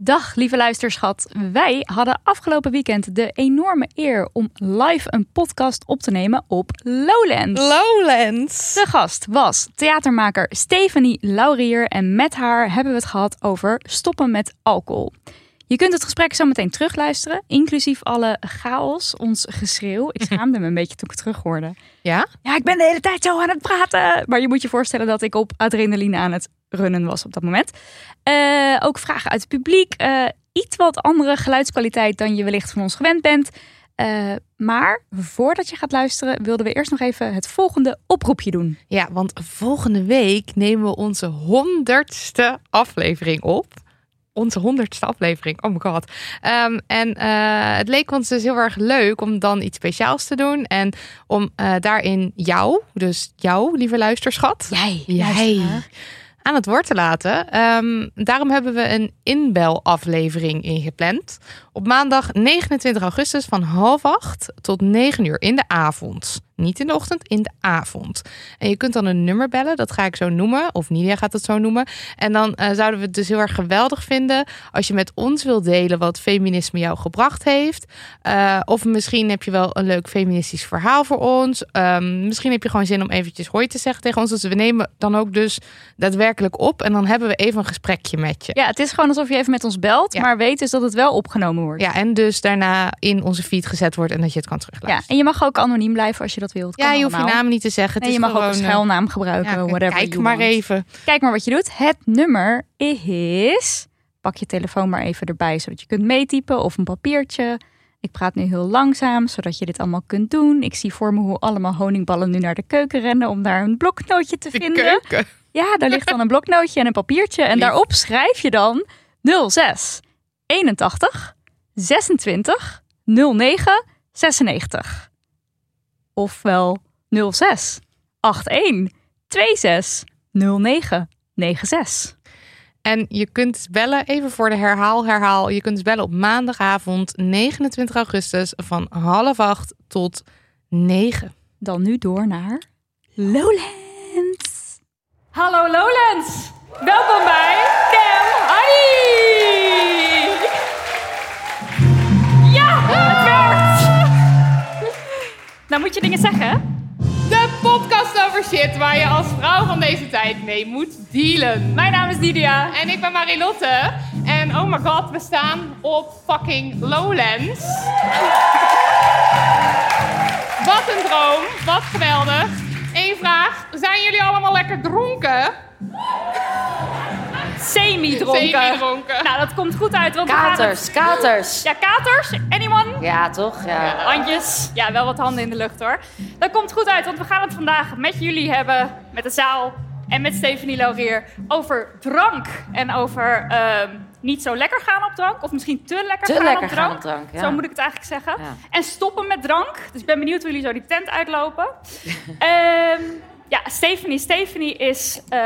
Dag, lieve luisterschat. Wij hadden afgelopen weekend de enorme eer om live een podcast op te nemen op Lowlands. Lowlands. De gast was theatermaker Stephanie Laurier en met haar hebben we het gehad over stoppen met alcohol. Je kunt het gesprek zo meteen terugluisteren, inclusief alle chaos, ons geschreeuw. Ik schaamde me een beetje toen ik het terug hoorde. Ja? Ja, ik ben de hele tijd zo aan het praten. Maar je moet je voorstellen dat ik op adrenaline aan het runnen was op dat moment. Eh, ook vragen uit het publiek. Eh, iets wat andere geluidskwaliteit dan je wellicht van ons gewend bent. Eh, maar voordat je gaat luisteren, wilden we eerst nog even het volgende oproepje doen. Ja, want volgende week nemen we onze honderdste aflevering op. Onze honderdste aflevering, oh my god. Ehm, en eh, het leek ons dus heel erg leuk om dan iets speciaals te doen. En om eh, daarin jou, dus jou, lieve luisterschat, Jij, Jij. aan het woord te laten. Ehm, daarom hebben we een inbelaflevering ingepland. Op maandag 29 augustus van half acht tot 9 uur in de avond. Niet in de ochtend, in de avond. En je kunt dan een nummer bellen, dat ga ik zo noemen. Of Nidia gaat het zo noemen. En dan eh, zouden we het dus heel erg geweldig vinden als je met ons wilt delen wat feminisme jou gebracht heeft. Eh, of misschien heb je wel een leuk feministisch verhaal voor ons. Ehm, misschien heb je gewoon zin om eventjes hoi te zeggen tegen ons. Dus we nemen dan ook dus daadwerkelijk op. En dan hebben we even een gesprekje met je. Ja, het is gewoon alsof je even met ons belt, Ja. maar weet dus dat het wel opgenomen wordt. Ja, en dus daarna in onze feed gezet wordt en dat je het kan Ja, terugluisteren. en je mag ook anoniem blijven als je dat Ja, je hoeft je naam niet te zeggen. Het En je mag ook gewoon, een eh, schuilnaam gebruiken, ja, whatever kijk maar want. even. Kijk maar wat je doet. Het nummer is. Pak je telefoon maar even erbij, zodat je kunt meetypen of een papiertje. Ik praat nu heel langzaam, zodat je dit allemaal kunt doen. Ik zie voor me hoe allemaal honingballen nu naar de keuken rennen om daar een bloknootje te De vinden. keuken. Ja, daar ligt dan een bloknootje en een papiertje. En daarop schrijf je dan 06 81 26 09 96. Ofwel 06 81 26 09 96. En je kunt bellen, even voor de herhaal, herhaal. Je kunt bellen op maandagavond 29 augustus van half acht tot negen. Dan nu door naar Lowlands. Hallo Lowlands. Welkom bij Nou moet je dingen zeggen. De podcast over shit waar je als vrouw van deze tijd mee moet dealen. Mijn naam is Nidia. En ik ben Marilotte. En oh my god, we staan op fucking Lowlands. Wat een droom, wat geweldig. Eén vraag, zijn jullie allemaal lekker dronken? Semi-dronken. Semi-dronken. Nou, dat komt goed uit. Want we gaan Katers, katers. het- Ja, katers. Anyone? Ja, toch? Ja. Handjes. Ja, wel wat handen in de lucht hoor. Dat komt goed uit, want we gaan het vandaag met jullie hebben, met de zaal en met Stephanie Laurier, over drank. En over ehm, niet zo lekker gaan op drank, of misschien te lekker Te gaan, lekker op drank. gaan op drank, ja. Zo moet ik het eigenlijk zeggen. Ja. En stoppen met drank. Dus ik ben benieuwd hoe jullie zo die tent uitlopen. Ehm, ja, Stephanie. Stephanie is... eh,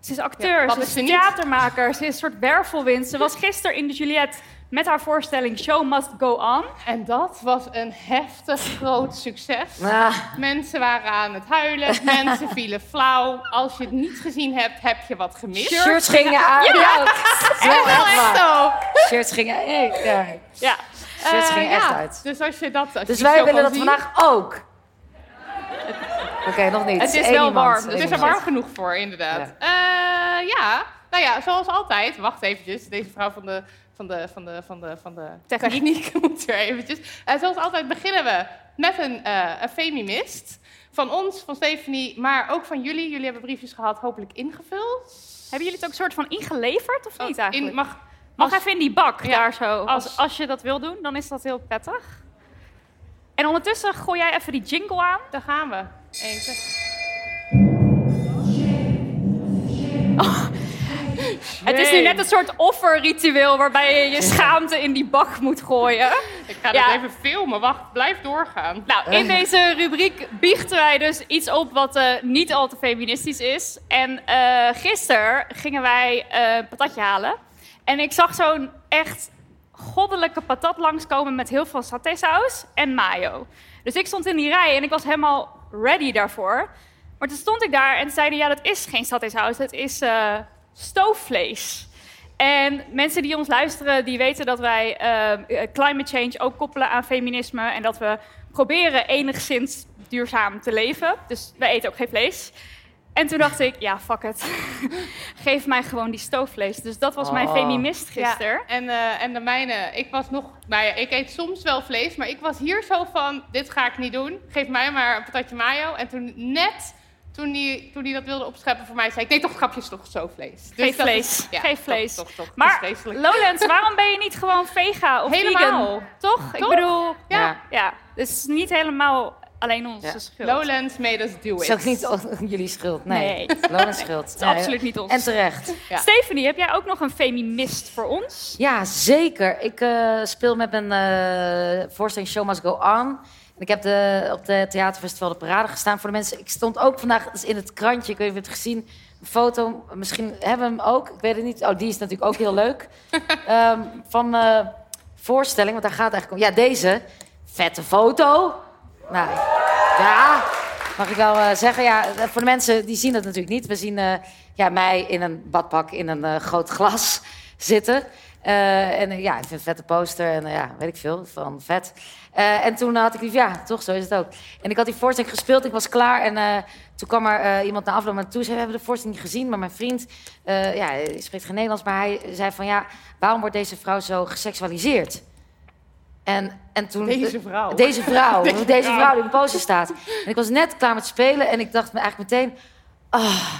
ze is acteur, Ja, wat ze is ze niet? theatermaker, ze is een soort wervelwind. Ze was gisteren in de Juliette met haar voorstelling Show Must Go On. En dat was een heftig groot succes. Ah, Mensen waren aan het huilen, mensen vielen flauw. Als je het niet gezien hebt, heb je wat gemist. shirts gingen uit. Ja, dat is wel Wel echt echt zo. Shirts gingen uit. Ja. Ja. Shirts Eh, gingen echt ja. uit. Dus als je dat. Als Dus je wij willen dat zien, vandaag ook. Oké, nog niet. Het is Eén wel iemand. warm, Het is er iemand. warm genoeg voor, inderdaad. Ja. ja, nou ja, zoals altijd. Wacht eventjes. Deze vrouw van de, van de, van de, van de, van de Techniek. techniek moet weer eventjes. Eh, zoals altijd beginnen we met een, eh een femimist. Van ons, van Stephanie, maar ook van jullie. Jullie hebben briefjes gehad, hopelijk ingevuld. Hebben jullie het ook soort van ingeleverd of niet Oh, eigenlijk? in, mag, Mag als- even in die bak Ja, daar zo. Als, als- als je dat wil doen, dan is dat heel prettig. En ondertussen gooi jij even die jingle aan. Daar gaan we. Eén, twee. Het is nu net een soort offerritueel waarbij je je schaamte in die bak moet gooien. Ik ga Ja. dit even filmen. Wacht, blijf doorgaan. Nou, in deze rubriek biechten wij dus iets op wat eh, niet al te feministisch is. En eh gisteren gingen wij eh, een patatje halen. En ik zag zo'n echt goddelijke patat langskomen met heel veel satésaus en mayo. Dus ik stond in die rij en ik was helemaal ready daarvoor. Maar toen stond ik daar en ze zeiden, ja, dat is geen satésaus, het is eh, stoofvlees. En mensen die ons luisteren, die weten dat wij eh, climate change ook koppelen aan feminisme. En dat we proberen enigszins duurzaam te leven. Dus wij eten ook geen vlees. En toen dacht ik, ja, fuck it. Geef mij gewoon die stoofvlees. Dus dat was mijn Oh. feminist gisteren. Ja, en, eh, en de mijne, ik was nog, nou ja, ik eet soms wel vlees, maar ik was hier zo van, dit ga ik niet doen. Geef mij maar een patatje mayo. En toen net, toen die, toen die dat wilde opscheppen voor mij, zei ik, nee toch, grapjes toch, zo vlees. Dus Geef vlees. is- ja, Geef toch, vlees. Toch, toch, toch. Maar Het. Lowlands, waarom ben je niet gewoon vega of Helemaal. vegan? Toch? Ik Toch? bedoel, Ja. Ja. ja, dus het is niet helemaal alleen onze Ja. schuld. Lowlands made us do Het it. is ook niet jullie schuld. Nee, Nee. Lowlands schuld. Het is absoluut niet ons. En terecht. Ja. Stephanie, heb jij ook nog een feminist voor ons? Ja, zeker. Ik eh, speel met mijn eh, voorstelling Show Must Go On. En ik heb de, op de Theaterfestival de Parade gestaan voor de mensen. Ik stond ook vandaag dus in het krantje, ik weet niet of je het gezien. Een foto, misschien hebben we hem ook. Ik weet het niet. Oh, die is natuurlijk ook heel leuk. Ehm, van mijn voorstelling, want daar gaat het eigenlijk om. Ja, deze. Vette foto. Nou, ja, mag ik wel eh, zeggen. Ja, eh, voor de mensen die zien dat natuurlijk niet. We zien eh, ja, mij in een badpak in een groot glas zitten. En ja, ik vind een vette poster en ja, weet ik veel, van vet. En toen had ik ja, toch, zo is het ook. En ik had die voorstelling gespeeld, ik was klaar. En toen kwam er iemand na afloop naar me toe. Zei, we hebben de voorstelling niet gezien, maar mijn vriend, ja, hij spreekt geen Nederlands. Maar hij zei van, ja, waarom wordt deze vrouw zo geseksualiseerd? En, en toen... Deze vrouw. Deze vrouw, Deze deze, vrouw. vrouw die op de poster staat. En ik was net klaar met spelen en ik dacht me eigenlijk meteen... Ah,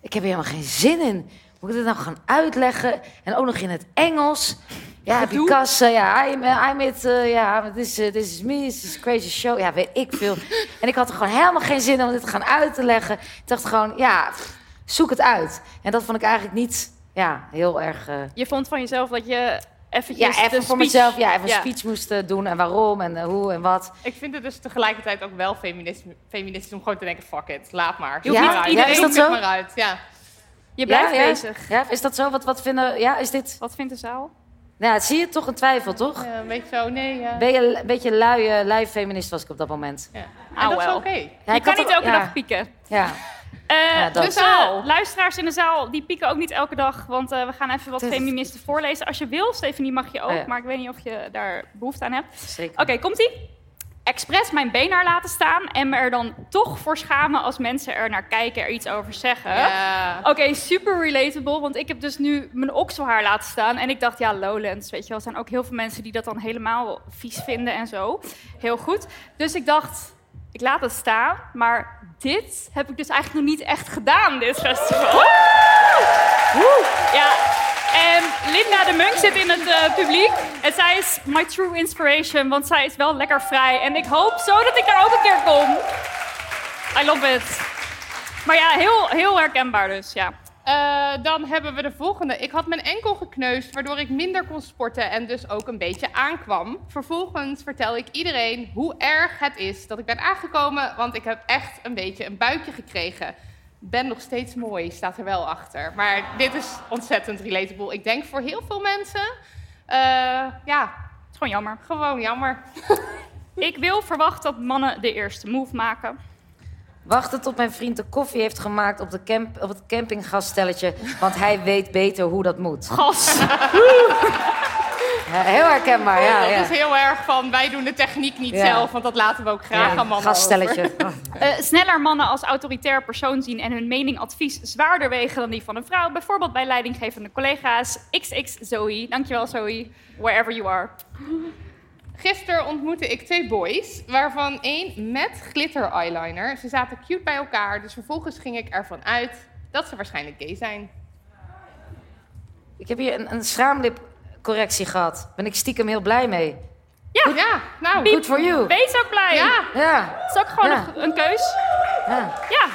ik heb er helemaal geen zin in. Moet ik dit nou gaan uitleggen? En ook nog in het Engels. Ja, because uh, ja, I'm, I'm it, uh, ja, this, uh, this is me, this is a crazy show. Ja, weet ik veel. En ik had er gewoon helemaal geen zin in om dit te gaan uit te leggen. Ik dacht gewoon, ja, pff, zoek het uit. En dat vond ik eigenlijk niet, ja, heel erg... uh, Je vond van jezelf dat je eventjes ja, even de voor speech- mezelf, ja, even Ja. een speech moest uh, doen. En waarom en uh, hoe en wat. Ik vind het dus tegelijkertijd ook wel feministisch, feministisch om gewoon te denken, fuck it, laat maar. Je niet maar uit. iedereen- is dat zo? maar uit, ja. Je blijft Ja, ja. bezig. Ja, is dat zo? Wat, wat vinden, ja, is dit... Wat vindt de zaal? Nou, ja, zie je toch een twijfel, toch? Ja, Een beetje zo, nee, ja. Ben je een beetje lui, lui feminist was ik op dat moment. ja. Ah, En dat is wel. oké. Ja, je kan niet elke ja, dag pieken. Ja, Eh, Ja, dat. dus De eh, zaal. luisteraars in de zaal, die pieken ook niet elke dag. Want eh, we gaan even wat feministen voorlezen. Als je wil, Stephanie, mag je ook. Oh ja. Maar ik weet niet of je daar behoefte aan hebt. zeker. Oké, komt-ie. Expres mijn been laten staan en me er dan toch voor schamen als mensen er naar kijken, er iets over zeggen. Ja. Oké, super relatable, want ik heb dus nu mijn okselhaar laten staan. En ik dacht, ja, Lowlands, weet je wel. Er zijn ook heel veel mensen die dat dan helemaal vies vinden en zo. Heel goed. Dus ik dacht, ik laat het staan. Maar dit heb ik dus eigenlijk nog niet echt gedaan, dit festival. Ja, en Linda de Munk zit in het eh, publiek. En zij is my true inspiration, want zij is wel lekker vrij. En ik hoop zo dat ik daar ook een keer kom. I love it. Maar ja, heel, heel herkenbaar dus, ja. Eh, dan hebben we de volgende. Ik had mijn enkel gekneusd, waardoor ik minder kon sporten en dus ook een beetje aankwam. Vervolgens vertel ik iedereen hoe erg het is dat ik ben aangekomen, want ik heb echt een beetje een buikje gekregen. Ben nog steeds mooi, staat er wel achter. Maar dit is ontzettend relatable. Ik denk voor heel veel mensen. Eh, ja, Het is gewoon jammer. gewoon jammer. Ik wil verwachten dat mannen de eerste move maken. Wachten tot mijn vriend de koffie heeft gemaakt op, de camp, op het campinggasstelletje. Want hij weet beter hoe dat moet. Gas. Ja, heel herkenbaar, ja. dat ja. is heel erg van, wij doen de techniek niet Ja. zelf, want dat laten we ook graag aan mannen Gasstelletje. over. Eh, sneller mannen als autoritair persoon zien en hun mening advies zwaarder wegen dan die van een vrouw. Bijvoorbeeld bij leidinggevende collega's. XX Zoe. Dankjewel Zoe. Wherever you are. Gisteren ontmoette ik twee boys, waarvan één met glitter eyeliner. Ze zaten cute bij elkaar, dus vervolgens ging ik ervan uit dat ze waarschijnlijk gay zijn. Ik heb hier een, een schaamlipcorrectie gehad. Ben ik stiekem heel blij mee. Ja, nou, Good for you. Wees ook blij. Ja, Ja, Het is ook gewoon Ja. een, een keus. ja. Ja.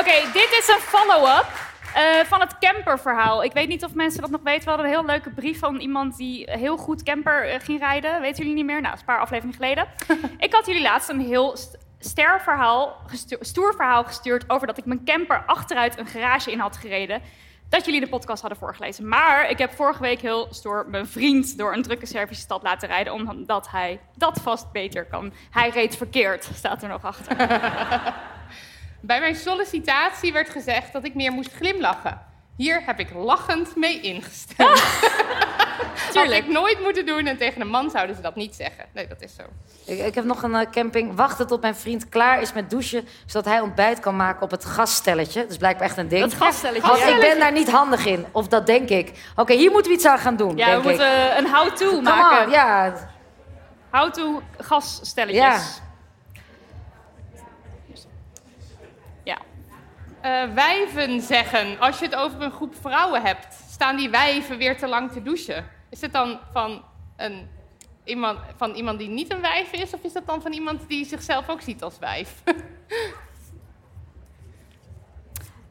Oké, dit is een follow-up eh, van het camperverhaal. Ik weet niet of mensen dat nog weten. We hadden een heel leuke brief van iemand die heel goed camper eh, ging rijden. Weten jullie niet meer? Nou, een paar afleveringen geleden. ik had jullie laatst een heel st- ster verhaal, stoer verhaal gestuurd... over dat ik mijn camper achteruit een garage in had gereden. Dat jullie de podcast hadden voorgelezen. Maar ik heb vorige week heel stoer mijn vriend door een drukke Servische stad laten rijden... omdat hij dat vast beter kan. Hij reed verkeerd, staat er nog achter. bij mijn sollicitatie werd gezegd dat ik meer moest glimlachen. Hier heb ik lachend mee ingestemd. Had Tuurlijk. ik nooit moeten doen en tegen een man zouden ze dat niet zeggen. Nee, dat is zo. Ik, ik heb nog een eh, camping. Wachten tot mijn vriend klaar is met douchen. Zodat hij ontbijt kan maken op het gasstelletje. Dat is blijkbaar echt een ding. Dat. Want ja. ik ben daar niet handig in. Of dat denk ik. Oké, hier moeten we iets aan gaan doen. Ja, denk we moeten een how-to maken. on, ja. How-to gasstelletjes. Ja. Eh, wijven zeggen, als je het over een groep vrouwen hebt, staan die wijven weer te lang te douchen. Is het dan van, een, iemand, van iemand die niet een wijf is, of is dat dan van iemand die zichzelf ook ziet als wijf?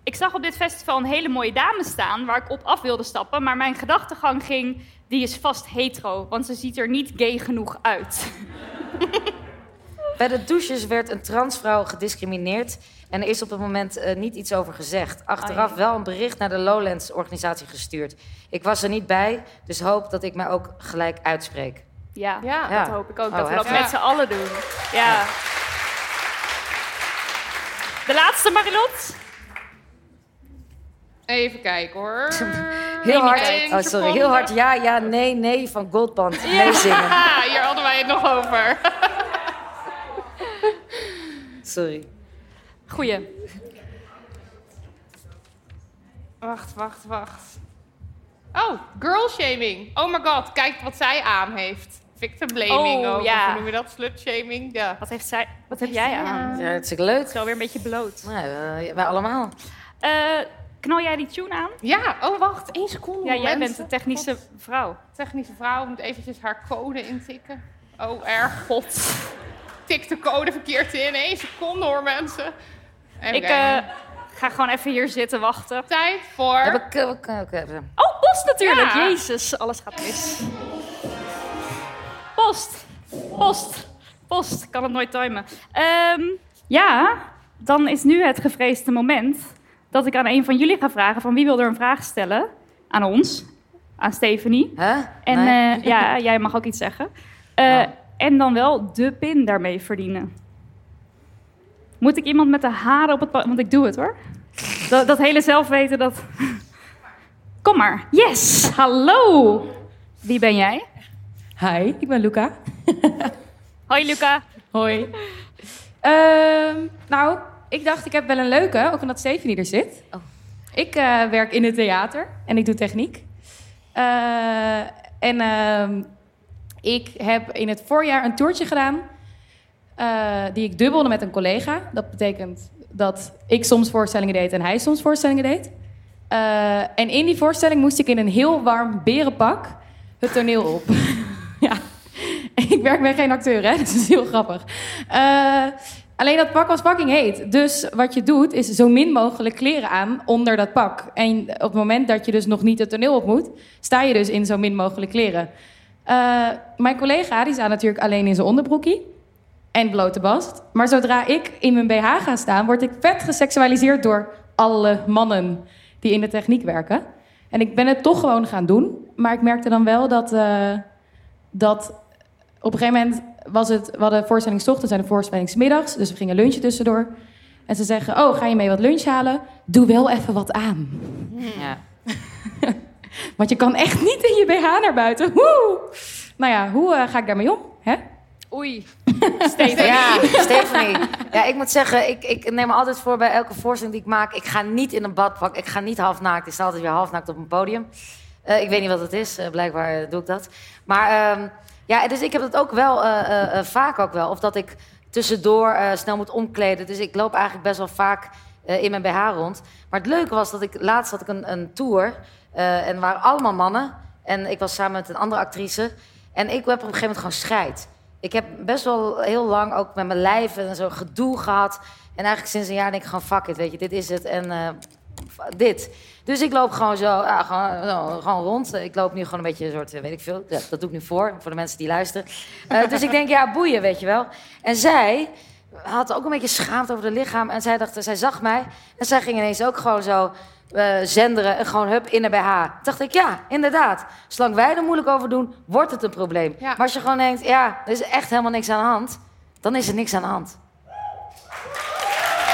Ik zag op dit festival een hele mooie dame staan waar ik op af wilde stappen. Maar mijn gedachtegang ging, die is vast hetero. Want ze ziet er niet gay genoeg uit. Bij de douches werd een transvrouw gediscrimineerd. En er is op het moment eh, niet iets over gezegd. Achteraf Ai. wel een bericht naar de Lowlands-organisatie gestuurd. Ik was er niet bij, dus hoop dat ik mij ook gelijk uitspreek. Ja, Ja. Ja. dat hoop ik ook. Oh, dat we dat met z'n allen doen. Ja. De laatste, Marilot. Even kijken hoor. Heel hard, oh, sorry, heel hard ja, ja, nee, nee van Goldband meezingen. Ah, hier hadden wij het nog over. Sorry. Goeie. Wacht, wacht, wacht. Oh, girl shaming. Oh my god, kijk wat zij aan heeft. Victim blaming Oh, ook. ja. Hoe noem je dat? Slut shaming. Ja. Wat, heeft zij, wat heb jij aan? Ja, het is leuk. Zo weer een beetje bloot. Nou, eh, wij allemaal. Eh, knal jij die tune aan? Ja, oh wacht, één seconde. Ja, jij bent de technische God, vrouw. technische vrouw moet eventjes haar code intikken. Oh, erg god. Tik de code verkeerd in. Eén seconde hoor mensen. Even Ik eh, ga gewoon even hier zitten wachten. Tijd voor... Oh, post natuurlijk. Ja. Jezus, alles gaat mis. Post. Post. Post. Ik kan het nooit timen. Ehm, ja, dan is nu het gevreesde moment dat ik aan een van jullie ga vragen van wie wil er een vraag stellen aan ons, aan Stephanie. hè? En Nee? eh, ja, jij mag ook iets zeggen. Eh, Ja. En dan wel de pin daarmee verdienen. Moet ik iemand met de haren op het... pa- Want ik doe het hoor. Dat, dat hele zelfweten, dat... Kom maar. Yes! Hallo! Wie ben jij? Hi, ik ben Luca. Hoi Luca. Hoi. Ehm, nou, ik dacht ik heb wel een leuke, ook omdat Stephanie er zit. Oh. Ik eh, werk in het theater en ik doe techniek. Eh, en ehm, ik heb in het voorjaar een toertje gedaan eh, die ik dubbelde met een collega. Dat betekent dat ik soms voorstellingen deed en hij soms voorstellingen deed. Eh, en in die voorstelling moest ik in een heel warm berenpak het toneel op. ja. Ik werk bij geen acteur, hè? Dat is heel grappig. Eh, alleen dat pak was fucking heet. Dus wat je doet, is zo min mogelijk kleren aan onder dat pak. En op het moment dat je dus nog niet het toneel op moet... sta je dus in zo min mogelijk kleren. Eh, mijn collega, die staat natuurlijk alleen in zijn onderbroekie. En blote bast. Maar zodra ik in mijn BH ga staan... word ik vet geseksualiseerd door alle mannen die in de techniek werken. En ik ben het toch gewoon gaan doen. Maar ik merkte dan wel dat, eh, dat op een gegeven moment was het... We hadden voorstellingsochtends en de voorstellingsmiddags. Dus we gingen lunchen tussendoor. En ze zeggen, oh, ga je mee wat lunch halen? Doe wel even wat aan. Ja. Want je kan echt niet in je BH naar buiten. Woe! Nou ja, hoe eh, ga ik daarmee om? Hè? Oei. Ja, Stephanie. Ja, ik moet zeggen, ik, ik neem me altijd voor bij elke voorstelling die ik maak. Ik ga niet in een badpak. Ik ga niet halfnaakt. Ik sta altijd weer halfnaakt op een podium. Eh, ik weet niet wat het is. Eh, blijkbaar doe ik dat. Maar ehm, ja, dus ik heb het ook wel eh, eh, eh, vaak ook wel. Of dat ik tussendoor eh, snel moet omkleden. Dus ik loop eigenlijk best wel vaak eh, in mijn BH rond. Maar het leuke was dat ik laatst had ik een, een tour. Eh, en waren allemaal mannen. En ik was samen met een andere actrice. En ik heb op een gegeven moment gewoon scheid. Ik heb best wel heel lang ook met mijn lijf en zo gedoe gehad. En eigenlijk sinds een jaar denk ik gewoon, fuck it, weet je, dit is het. En eh, dit. Dus ik loop gewoon zo, ja, gewoon, gewoon rond. Ik loop nu gewoon een beetje een soort, eh, weet ik veel. Ja, dat doe ik nu voor, voor de mensen die luisteren. Dus ik denk, ja, boeien, weet je wel. En zij had ook een beetje schaamte over haar lichaam. En zij dacht, zij zag mij. En zij ging ineens ook gewoon zo eh, zenderen. En gewoon hup in de BH. Toen dacht ik, ja, inderdaad. Zolang wij er moeilijk over doen, wordt het een probleem. Ja. Maar als je gewoon denkt, ja, er is echt helemaal niks aan de hand. Dan is er niks aan de hand.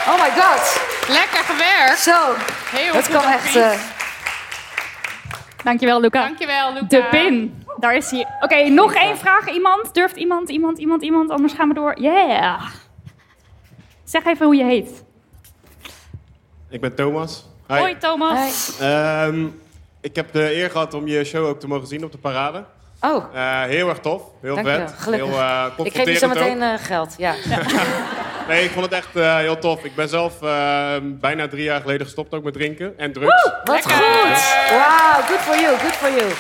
Oh my god. Lekker gewerkt. Zo, Heel het goed kan echt... eh, Dankjewel, Luca. Dankjewel, Luca. De pin. Daar is hij. Oké, nog één vraag. Iemand? Durft iemand, iemand, iemand, iemand? Anders gaan we door. Yeah. Zeg even hoe je heet. Ik ben Thomas. Hoi, Thomas. Ehm, ik heb de eer gehad om je show ook te mogen zien op de parade. Oh, Eh, heel erg tof, heel Dankjewel, vet. gelukkig. Heel eh ik geef je zo meteen eh, geld. Ja. Nee, ik vond het echt eh, heel tof. Ik ben zelf eh, bijna drie jaar geleden gestopt ook met drinken en drugs. Wat goed. Wauw, good for you, good for you. Dus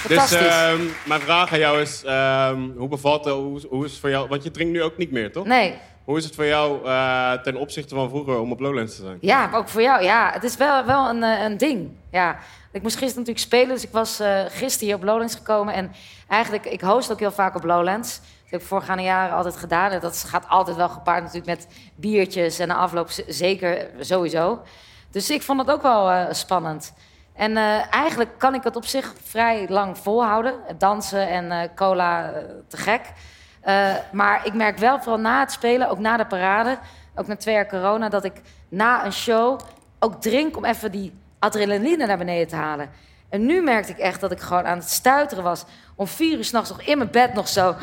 Fantastisch. ehm, mijn vraag aan jou is, ehm, hoe bevalt het, hoe, hoe is het voor jou, want je drinkt nu ook niet meer, toch? nee, Hoe is het voor jou eh, ten opzichte van vroeger om op Lowlands te zijn? ja, ook voor jou. Ja, het is wel, wel een, eh, een ding. Ja. Ik moest gisteren natuurlijk spelen, dus ik was eh gisteren hier op Lowlands gekomen. En eigenlijk, ik host ook heel vaak op Lowlands. Dat heb ik voorgaande jaren altijd gedaan. En dat gaat altijd wel gepaard natuurlijk met biertjes en de afloop zeker sowieso. Dus ik vond het ook wel spannend. En eigenlijk kan ik het op zich vrij lang volhouden. Dansen en cola, te gek. Eh, maar ik merk wel, vooral na het spelen, ook na de parade... ook na twee jaar corona, dat ik na een show ook drink... om even die adrenaline naar beneden te halen. En nu merkte ik echt dat ik gewoon aan het stuiteren was... om vier uur s'nachts nog in mijn bed nog zo...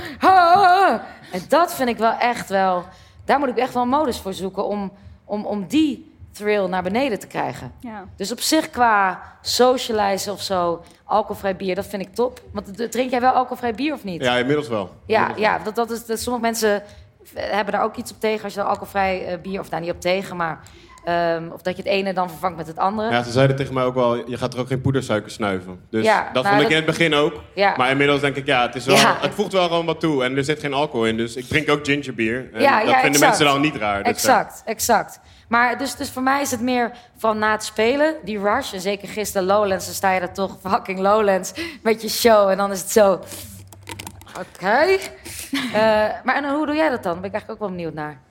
En dat vind ik wel echt wel... Daar moet ik echt wel modus voor zoeken... om, om, om die thrill naar beneden te krijgen. Ja. Dus op zich qua socializen of zo, alcoholvrij bier, dat vind ik top. Want drink jij wel alcoholvrij bier of niet? Ja, inmiddels wel. ja, Inmiddels ja dat, dat is, dat, sommige mensen hebben daar ook iets op tegen als je dan alcoholvrij eh, bier, of daar niet op tegen, maar ehm, of dat je het ene dan vervangt met het andere. Ja, ze zeiden tegen mij ook wel, je gaat er ook geen poedersuiker snuiven. Dus Ja, dat nou, vond ik dat- in het begin ook. Ja. Maar inmiddels denk ik, ja, het, is wel, Ja. het voegt wel gewoon wat toe. En er zit geen alcohol in, dus ik drink ook gingerbier. En Ja, dat ja, vinden exact. mensen dan niet raar. Dus, Exact, exact. Maar dus, dus voor mij is het meer van na het spelen, die rush. En zeker gisteren Lowlands, dan sta je er toch fucking Lowlands met je show. En dan is het zo... Oké. Eh, maar en hoe doe jij dat dan? Daar ben ik eigenlijk ook wel benieuwd naar.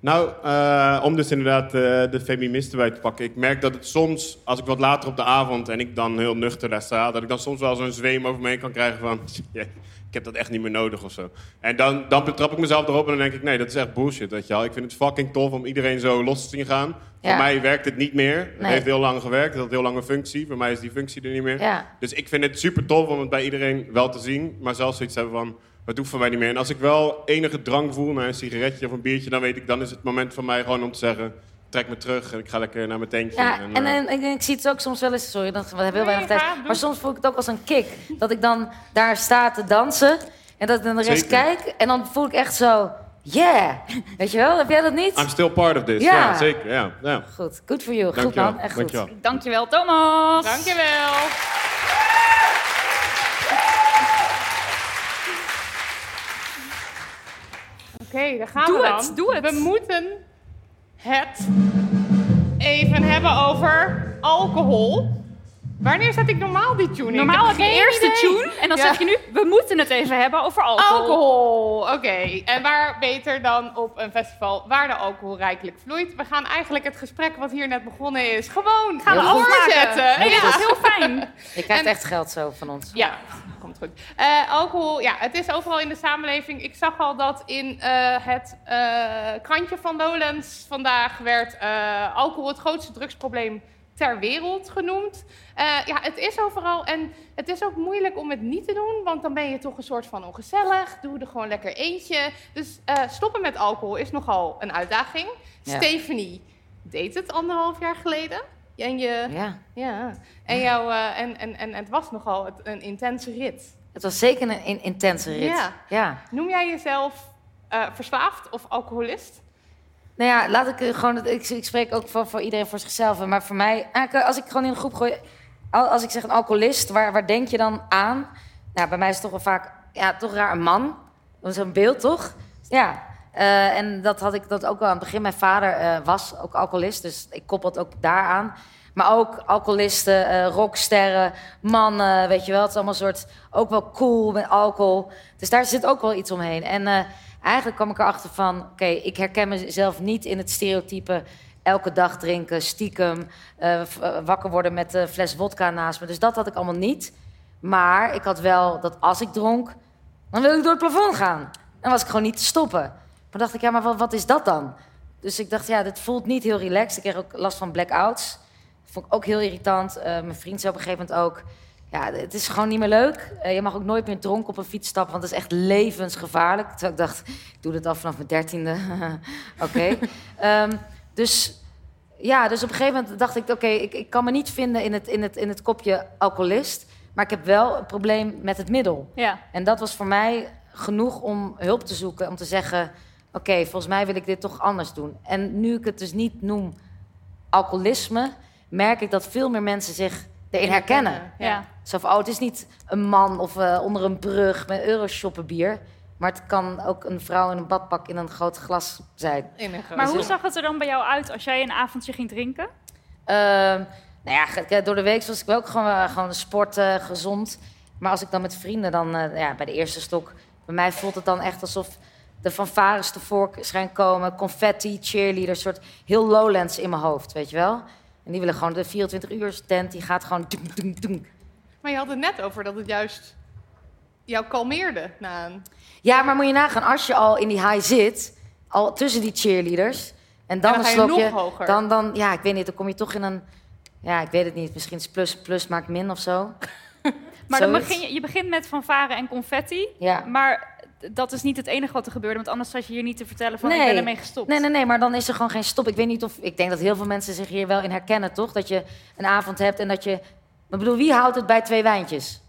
Nou, eh, om dus inderdaad eh, de feministen bij te pakken. Ik merk dat het soms, als ik wat later op de avond en ik dan heel nuchter daar sta, dat ik dan soms wel zo'n zweem over me heen kan krijgen van, "Ja, ik heb dat echt niet meer nodig of zo. En dan, dan betrap ik mezelf erop en dan denk ik, nee, dat is echt bullshit, weet je wel. Ik vind het fucking tof om iedereen zo los te zien gaan. Ja. Voor mij werkt het niet meer. Het Nee. heeft heel lang gewerkt, het had heel lang een functie. Voor mij is die functie er niet meer. Ja. Dus ik vind het super tof om het bij iedereen wel te zien, maar zelfs zoiets hebben van, het hoeft van mij niet meer. En als ik wel enige drang voel naar een sigaretje of een biertje, dan weet ik, dan is het moment van mij gewoon om te zeggen, trek me terug en ik ga lekker naar mijn tentje. Ja, en, en, eh, en, en ik zie het ook soms wel eens... Sorry, dat we hebben heel Nee, weinig tijd. Maar soms voel ik het ook als een kick. Dat ik dan daar sta te dansen en dat ik naar de rest Zeker. kijk. En dan voel ik echt zo... Yeah! Weet je wel? Heb jij dat niet? I'm still part of this. Ja. Ja, zeker. Ja, ja. Goed, good for you. Goed Dankjewel. man, echt goed. Dankjewel. Dankjewel, Thomas. Dankjewel. Oké, daar gaan Doe we het, dan. doe het. We moeten het even hebben over alcohol. Wanneer zet ik normaal die tune in? Normaal Ik heb je geen eerst de idee. tune en dan Ja. zeg je nu, we moeten het even hebben over alcohol. Alcohol, oké. En waar beter dan op een festival waar de alcohol rijkelijk vloeit? We gaan eigenlijk het gesprek wat hier net begonnen is gewoon gaan Heel doorzetten. Nee, Ja. is heel fijn. Je krijgt En- echt geld zo van ons. Ja, komt goed. Eh, alcohol, ja, het is overal in de samenleving. Ik zag al dat in eh, het eh, krantje van Lowlands vandaag werd eh, alcohol het grootste drugsprobleem ter wereld genoemd. Eh, ja, het is overal en het is ook moeilijk om het niet te doen, want dan ben je toch een soort van ongezellig. Doe er gewoon lekker eentje. Dus eh, stoppen met alcohol is nogal een uitdaging. Ja. Stephanie deed het anderhalf jaar geleden. En je, Ja. ja, en, jou, eh, en, en, en het was nogal een intense rit. Het was zeker een in- intense rit. Ja. ja. Noem jij jezelf verslaafd of alcoholist? Nou ja, laat ik eh, gewoon. Ik, ik spreek ook voor, voor iedereen voor zichzelf. Maar voor mij, eigenlijk, als ik gewoon in een groep gooi. al- Als ik zeg een alcoholist, waar, waar denk je dan aan? Nou, bij mij is het toch wel vaak. Ja, toch raar een man. Dat is een beeld, toch? Ja. Eh, en dat had ik dat ook wel aan het begin. Mijn vader eh, was ook alcoholist, dus ik koppel het ook daaraan. Maar ook alcoholisten, eh, rocksterren, mannen, weet je wel. Het is allemaal soort, ook wel cool met alcohol. Dus daar zit ook wel iets omheen. En eigenlijk kwam ik erachter van... oké, ik herken mezelf niet in het stereotype... elke dag drinken, stiekem, eh, eh, wakker worden met een fles wodka naast me. Dus dat had ik allemaal niet. Maar ik had wel dat als ik dronk, dan wil ik door het plafond gaan. Dan was ik gewoon niet te stoppen. Maar dacht ik, ja, maar wat, is dat dan? Dus ik dacht, ja, dit voelt niet heel relaxed. Ik kreeg ook last van blackouts. Dat vond ik ook heel irritant. Eh, mijn vriend zei op een gegeven moment ook... Ja, het is gewoon niet meer leuk. Eh, je mag ook nooit meer dronken op een fiets stappen... want het is echt levensgevaarlijk. Terwijl ik dacht, ik doe dit al vanaf mijn dertiende. oké. Ehm, dus ja, dus op een gegeven moment dacht ik... oké, ik, ik kan me niet vinden in het, in, het, in het kopje alcoholist... maar ik heb wel een probleem met het middel. Ja. En dat was voor mij genoeg om hulp te zoeken. Om te zeggen, oké, volgens mij wil ik dit toch anders doen. En nu ik het dus niet noem alcoholisme... merk ik dat veel meer mensen zich erin herkennen. Ja. Zo van, oh, het is niet een man of eh, onder een brug met euroshoppen bier... maar het kan ook een vrouw in een badpak in een groot glas zijn. In een grote- Maar hoe zag het er dan bij jou uit als jij een avondje ging drinken? Ehm, nou ja, door de week was ik wel ook gewoon, eh, gewoon sporten, gezond. Maar als ik dan met vrienden, dan eh, ja, bij de eerste stok... bij mij voelt het dan echt alsof de fanfares tevoorschijn komen... confetti, cheerleaders, soort heel lowlands in mijn hoofd, weet je wel? En die willen gewoon de 24 uur tent, die gaat gewoon... Dunk, dunk, dunk. Maar je had het net over dat het juist jou kalmeerde na een... Ja, maar moet je nagaan, als je al in die high zit... al tussen die cheerleaders... en dan, dan een slokje... nog hoger. Dan, dan, ja, ik weet niet, dan kom je toch in een... Ja, ik weet het niet. Misschien is plus, plus maakt min of zo. Maar dan begin je, je begint met fanfare en confetti. Ja. Maar dat is niet het enige wat er gebeurde. Want anders zat je hier niet te vertellen van ik Nee. ben ermee gestopt. Nee, nee, nee, maar dan is er gewoon geen stop. Ik weet niet of. Ik denk dat heel veel mensen zich hier wel in herkennen, toch? Dat je een avond hebt en dat je. Ik bedoel, wie houdt het bij twee wijntjes?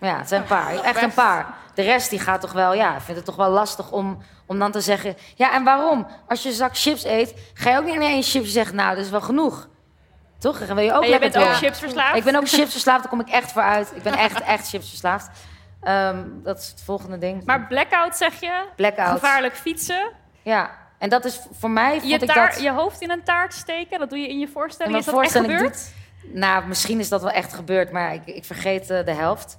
Ja, het zijn een paar. Echt een paar. De rest die gaat toch wel, ja, vindt het toch wel lastig om, om dan te zeggen. Ja, en waarom? Als je een zak chips eet, ga je ook niet in één chips zeggen, nou, dat is wel genoeg. Toch? Dan wil je ook en je lekker bent ook door. chipsverslaafd? Ik ben ook chipsverslaafd, daar kom ik echt voor uit. Ik ben echt, echt chipsverslaafd. Ehm, dat is het volgende ding. Maar blackout zeg je? Blackout. Gevaarlijk fietsen? Ja, en dat is voor mij vond Je, ik dat... je hoofd in een taart steken? Dat doe je in je voorstelling? In Is dat echt voorstelling gebeurd? Nou, misschien is dat wel echt gebeurd, maar ik, ik vergeet eh, de helft.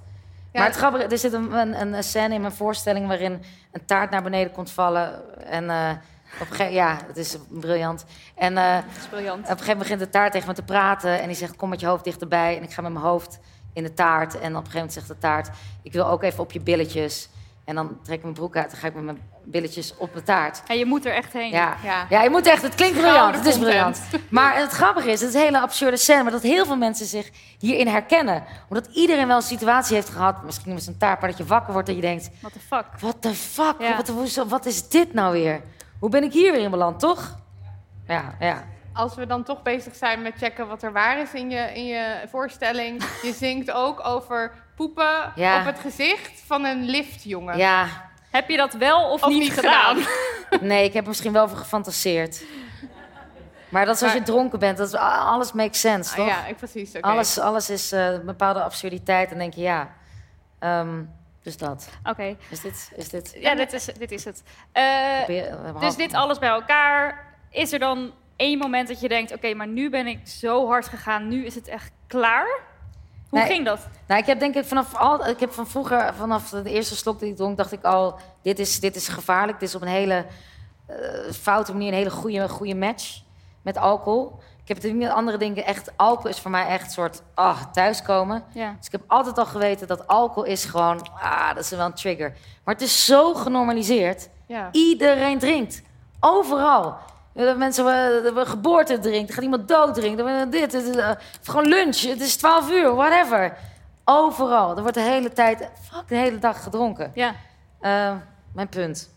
Ja, maar het grappige, er zit een, een, een scène in mijn voorstelling waarin een taart naar beneden komt vallen. En eh, op een gegeven ja, het is briljant. En eh, is briljant. op een gegeven moment begint de taart tegen me te praten. En die zegt, kom met je hoofd dichterbij. En ik ga met mijn hoofd in de taart. En op een gegeven moment zegt de taart, ik wil ook even op je billetjes. En dan trek ik mijn broek uit en ga ik met mijn billetjes op de taart. En je moet er echt heen. Ja. Ja. ja, je moet echt, het klinkt briljant, het is briljant. Maar het grappige is, het is een hele absurde scène, maar dat heel veel mensen zich hierin herkennen. Omdat iedereen wel een situatie heeft gehad, misschien met een taart, maar dat je wakker wordt en je denkt, What the fuck? what the fuck, Ja. wat, wat is dit nou weer? Hoe ben ik hier weer in beland, toch? Ja, ja. Als we dan toch bezig zijn met checken wat er waar is in je, in je voorstelling. Je zingt ook over poepen Ja. op het gezicht van een liftjongen. Ja, Heb je dat wel of, Of niet, niet gedaan? nee, ik heb er misschien wel over gefantaseerd. Maar dat is als je dronken bent, dat is, alles makes sense, Ah, toch? ja, ik- precies. Alles, alles is eh, een bepaalde absurditeit. En denk je, ja, ehm, dus dat. Oké. Is dit, is dit... Ja, dit is, dit is het. Eh, Probeer- hebben dus dit alles bij elkaar. Is er dan één moment dat je denkt... oké, maar nu ben ik zo hard gegaan. Nu is het echt klaar? Hoe Nee. ging dat? Nou, ik heb denk ik vanaf al, ik heb van vroeger, vanaf de eerste slok die ik dronk, dacht ik al, dit is, dit is gevaarlijk. Dit is op een hele eh, foute manier een hele goede, goede match met alcohol. Ik heb het niet met andere dingen echt, alcohol is voor mij echt een soort, ah, thuiskomen. Ja. Dus ik heb altijd al geweten dat alcohol is gewoon, ah, dat is wel een trigger. Maar het is zo genormaliseerd. Ja. Iedereen drinkt. Overal. Eh, Mensen hebben geboorte drinkt, er gaat iemand dood drinken, er- dit, dit, dit, eh, gewoon lunch, het is 12 uur, whatever. Overal. Er wordt de hele tijd, fuck, de hele dag gedronken. ja. Eh, mijn punt.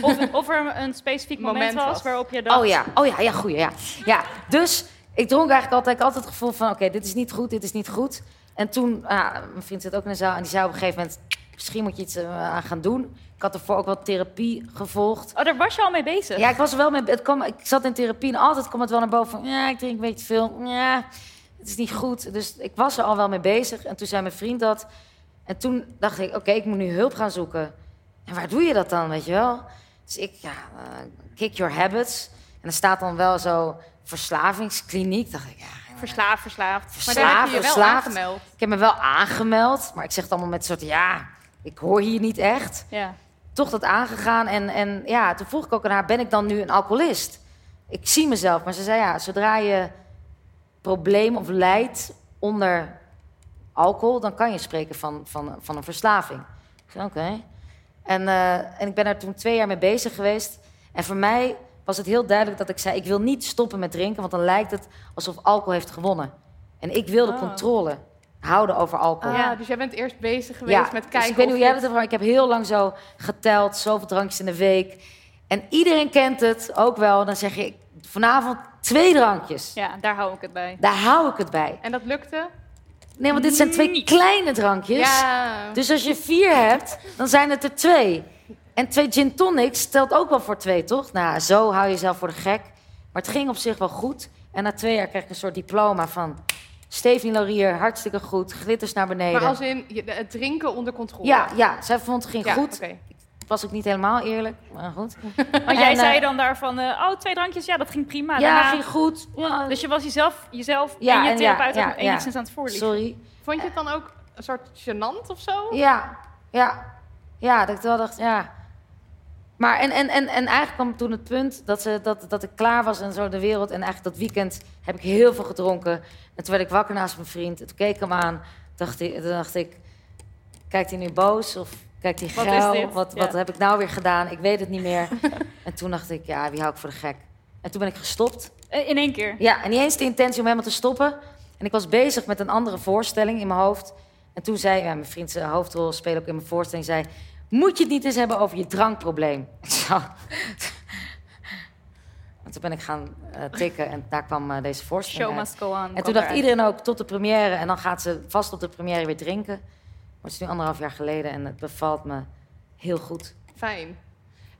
Of, of er een specifiek moment, Moment was, was. waarop je dacht... Oh ja, oh ja, ja, goeie, ja. Ja, dus ik dronk eigenlijk altijd, ik had altijd het gevoel van, oké, dit is niet goed, dit is niet goed. En toen, ah, mijn vriend zit ook in de zaal en die zei op een gegeven moment, misschien moet je iets eh, aan gaan doen. Ik had ervoor ook wat therapie gevolgd. Oh, daar was je al mee bezig? Ja, ik was er wel mee. Het kwam, ik zat in therapie en altijd kwam het wel naar boven van... Ja, ik drink een beetje te veel. Ja, het is niet goed. Dus ik was er al wel mee bezig. En toen zei mijn vriend dat. En toen dacht ik, oké, ik moet nu hulp gaan zoeken. En waar doe je dat dan, weet je wel? Dus ik, ja, eh, kick your habits. En er staat dan wel zo verslavingskliniek. Dacht ik, ja, Verslaafd, verslaafd. Maar daar heb je je wel verslaafd. aangemeld. ik heb me wel aangemeld. Maar ik zeg het allemaal met een soort, ja, ik hoor hier niet echt Ja. toch dat aangegaan. En, en ja, toen vroeg ik ook aan haar, ben ik dan nu een alcoholist? Ik zie mezelf, maar ze zei ja, zodra je probleem of lijdt onder alcohol, dan kan je spreken van, van, van een verslaving. Ik zei oké. En, eh, en ik ben er toen twee jaar mee bezig geweest. En voor mij was het heel duidelijk dat ik zei, ik wil niet stoppen met drinken, want dan lijkt het alsof alcohol heeft gewonnen. En ik wil de Oh. controle houden over alcohol. Ah, Ja. Dus jij bent eerst bezig geweest met kijken dus ik weet niet hoe jij hebt, maar ik heb heel lang zo geteld, zoveel drankjes in de week. En iedereen kent het ook wel. Dan zeg je, vanavond twee drankjes. ja, daar hou ik het bij. Daar hou ik het bij. En dat lukte? Nee, want dit zijn twee Niet. kleine drankjes. Ja. Dus als je vier hebt, dan zijn het er twee. En twee gin tonics stelt ook wel voor twee, toch? Nou, zo hou je jezelf voor de gek. Maar het ging op zich wel goed. En na twee jaar kreeg ik een soort diploma van... Stephanie Laurier, hartstikke goed. Glitters naar beneden. Maar als in je- het drinken onder controle. Ja, ja, zij vond het ging Ja, goed. Was ook niet helemaal eerlijk, maar goed. Want jij En, zei eh, dan daarvan, eh, oh, twee drankjes, ja, dat ging prima. ja, Daarna- ging goed. Ja, Dus je was jezelf, jezelf Ja, en je en ja, therapeut ja. enigszins aan het voorlichten. sorry. Vond je het dan ook een soort gênant of zo? Ja, ja. Ja, dat ik wel dacht, ja. Maar en, en, en, en eigenlijk kwam toen het punt dat, ze, dat, dat ik klaar was en zo de wereld. En eigenlijk dat weekend heb ik heel veel gedronken. En toen werd ik wakker naast mijn vriend. En toen keek ik hem aan. Dacht ik, toen dacht ik, kijkt hij nu boos of kijkt hij Wat geil? is dit? Wat, Ja. wat heb ik nou weer gedaan? Ik weet het niet meer. en toen dacht ik, ja, wie hou ik voor de gek? En toen ben ik gestopt. Eh, In één keer. Ja, en niet eens de intentie om helemaal te stoppen. En ik was bezig met een andere voorstelling in mijn hoofd. En toen zei ja, mijn vriend, zijn hoofdrol speelde ook in mijn voorstelling, zei... Moet je het niet eens hebben over je drankprobleem? Ik zo. En toen ben ik gaan eh, tikken en daar kwam eh, deze voorstelling Show uit. must go on. En toen dacht iedereen ook tot de première. En dan gaat ze vast op de première weer drinken. Maar het is nu anderhalf jaar geleden en het bevalt me heel goed. Fijn.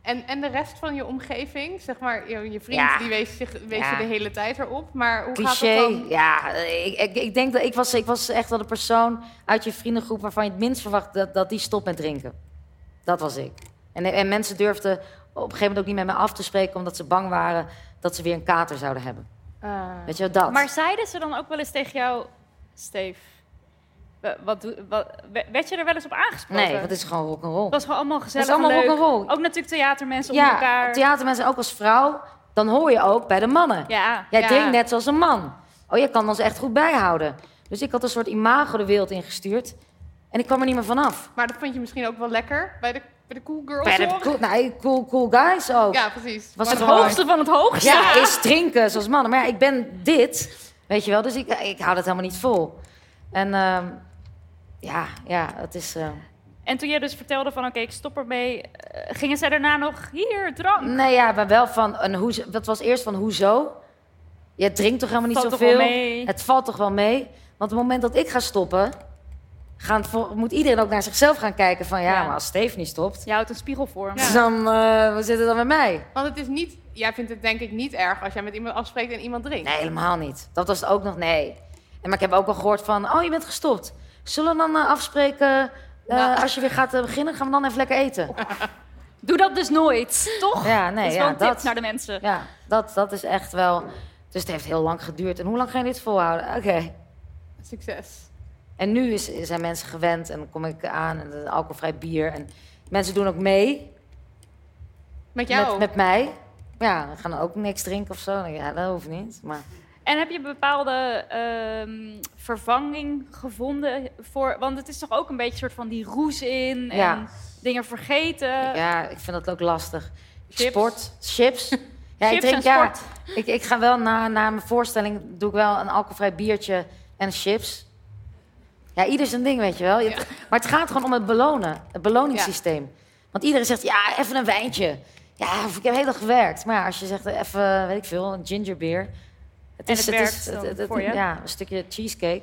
En, en de rest van je omgeving, zeg maar, je, je vriend, Ja. die wees, zich, wees Ja. je de hele tijd erop. Maar hoe gaat Cliché. het dan? Ja, ik, ik, ik denk dat ik was, ik was echt wel de persoon uit je vriendengroep waarvan je het minst verwacht dat, dat die stopt met drinken. Dat was ik. En, en mensen durfden op een gegeven moment ook niet met me af te spreken omdat ze bang waren dat ze weer een kater zouden hebben. Ah. Weet je wel, dat. Maar zeiden ze dan ook wel eens tegen jou, Steve, wa- wat, doe- wat, we- werd je er wel eens op aangesproken? nee, het is gewoon rock'n'roll. Het was gewoon allemaal gezellig Het is allemaal rock'n'roll. Ook natuurlijk theatermensen onder Ja, elkaar. theatermensen ook als vrouw, dan hoor je ook bij de mannen. Ja, Jij Ja. drinkt net zoals een man. Oh, je kan ons echt goed bijhouden. Dus ik had een soort imago de wereld ingestuurd. En ik kwam er niet meer vanaf. Maar dat vond je misschien ook wel lekker bij de, bij de cool girls? Bij de cool, nee, cool, cool guys ook. Ja, precies. Was het hoogste van het hoogste. Ja, is drinken zoals mannen. Maar ja, ik ben dit, weet je wel. Dus ik, ik hou dat helemaal niet vol. En ehm, ja, ja, het is... eh, En toen jij dus vertelde van, oké, ik stop ermee. eh, gingen zij daarna nog, hier, drank. nee, ja, maar wel van een hoezo. Dat was eerst van hoezo. Je drinkt toch helemaal niet zoveel? Het valt toch wel mee? Want op het moment dat ik ga stoppen... Gaan, moet iedereen ook naar zichzelf gaan kijken van... Ja, Ja. maar als Steve niet stopt... Je houdt een spiegel voor. Ja. Dan uh, zit het dan met mij. Want het is niet, jij vindt het denk ik niet erg als jij met iemand afspreekt en iemand drinkt. Nee, helemaal niet. Dat was het ook nog, nee. En, maar ik heb ook al gehoord van, oh, je bent gestopt. Zullen we dan eh, afspreken, eh, Nou. als je weer gaat beginnen, gaan we dan even lekker eten? Doe dat dus nooit, toch? Ja, nee, dat is wel ja, een tip dat, naar de mensen. ja dat, dat is echt wel... Dus het heeft heel lang geduurd. En hoe lang ga je dit volhouden? Oké, Succes. En nu is, zijn mensen gewend en dan kom ik aan en alcoholvrij bier. En mensen doen ook mee Met jou? met, met mij. Ja, dan gaan ook niks drinken of zo. Ja, dat hoeft niet. Maar En heb je een bepaalde ehm, vervanging gevonden voor... Want het is toch ook een beetje een soort van die roes in en Ja. dingen vergeten. ja, ik vind dat ook lastig. Chips. Sport, chips. Ja, ik drink, ja, ik, ik ga wel na, na mijn voorstelling, doe ik wel een alcoholvrij biertje en chips. Ja, ieder zijn ding, weet je wel. Ja. Maar het gaat gewoon om het belonen, het beloningssysteem. Want iedereen zegt, ja, even een wijntje. Ja, ik heb heel dag gewerkt. Maar ja, als je zegt, eh, even, weet ik veel, een gingerbeer. Het En het werkt dan voor je? Ja, een stukje cheesecake.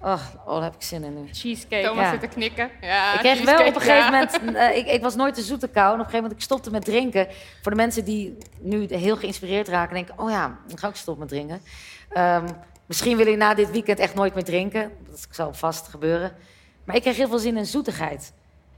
Oh, oh, daar heb ik zin in nu. Cheesecake. Thomas Ja. zit te knikken. Ja, ik kreeg wel op een gegeven moment... eh, ik, ik was nooit de zoete kou. En op een gegeven moment ik stopte met drinken. Voor de mensen die nu heel geïnspireerd raken... denken, oh ja, dan ga ik stoppen met drinken. Ehm, misschien wil ik na dit weekend echt nooit meer drinken. Dat zal vast gebeuren. Maar ik kreeg heel veel zin in zoetigheid.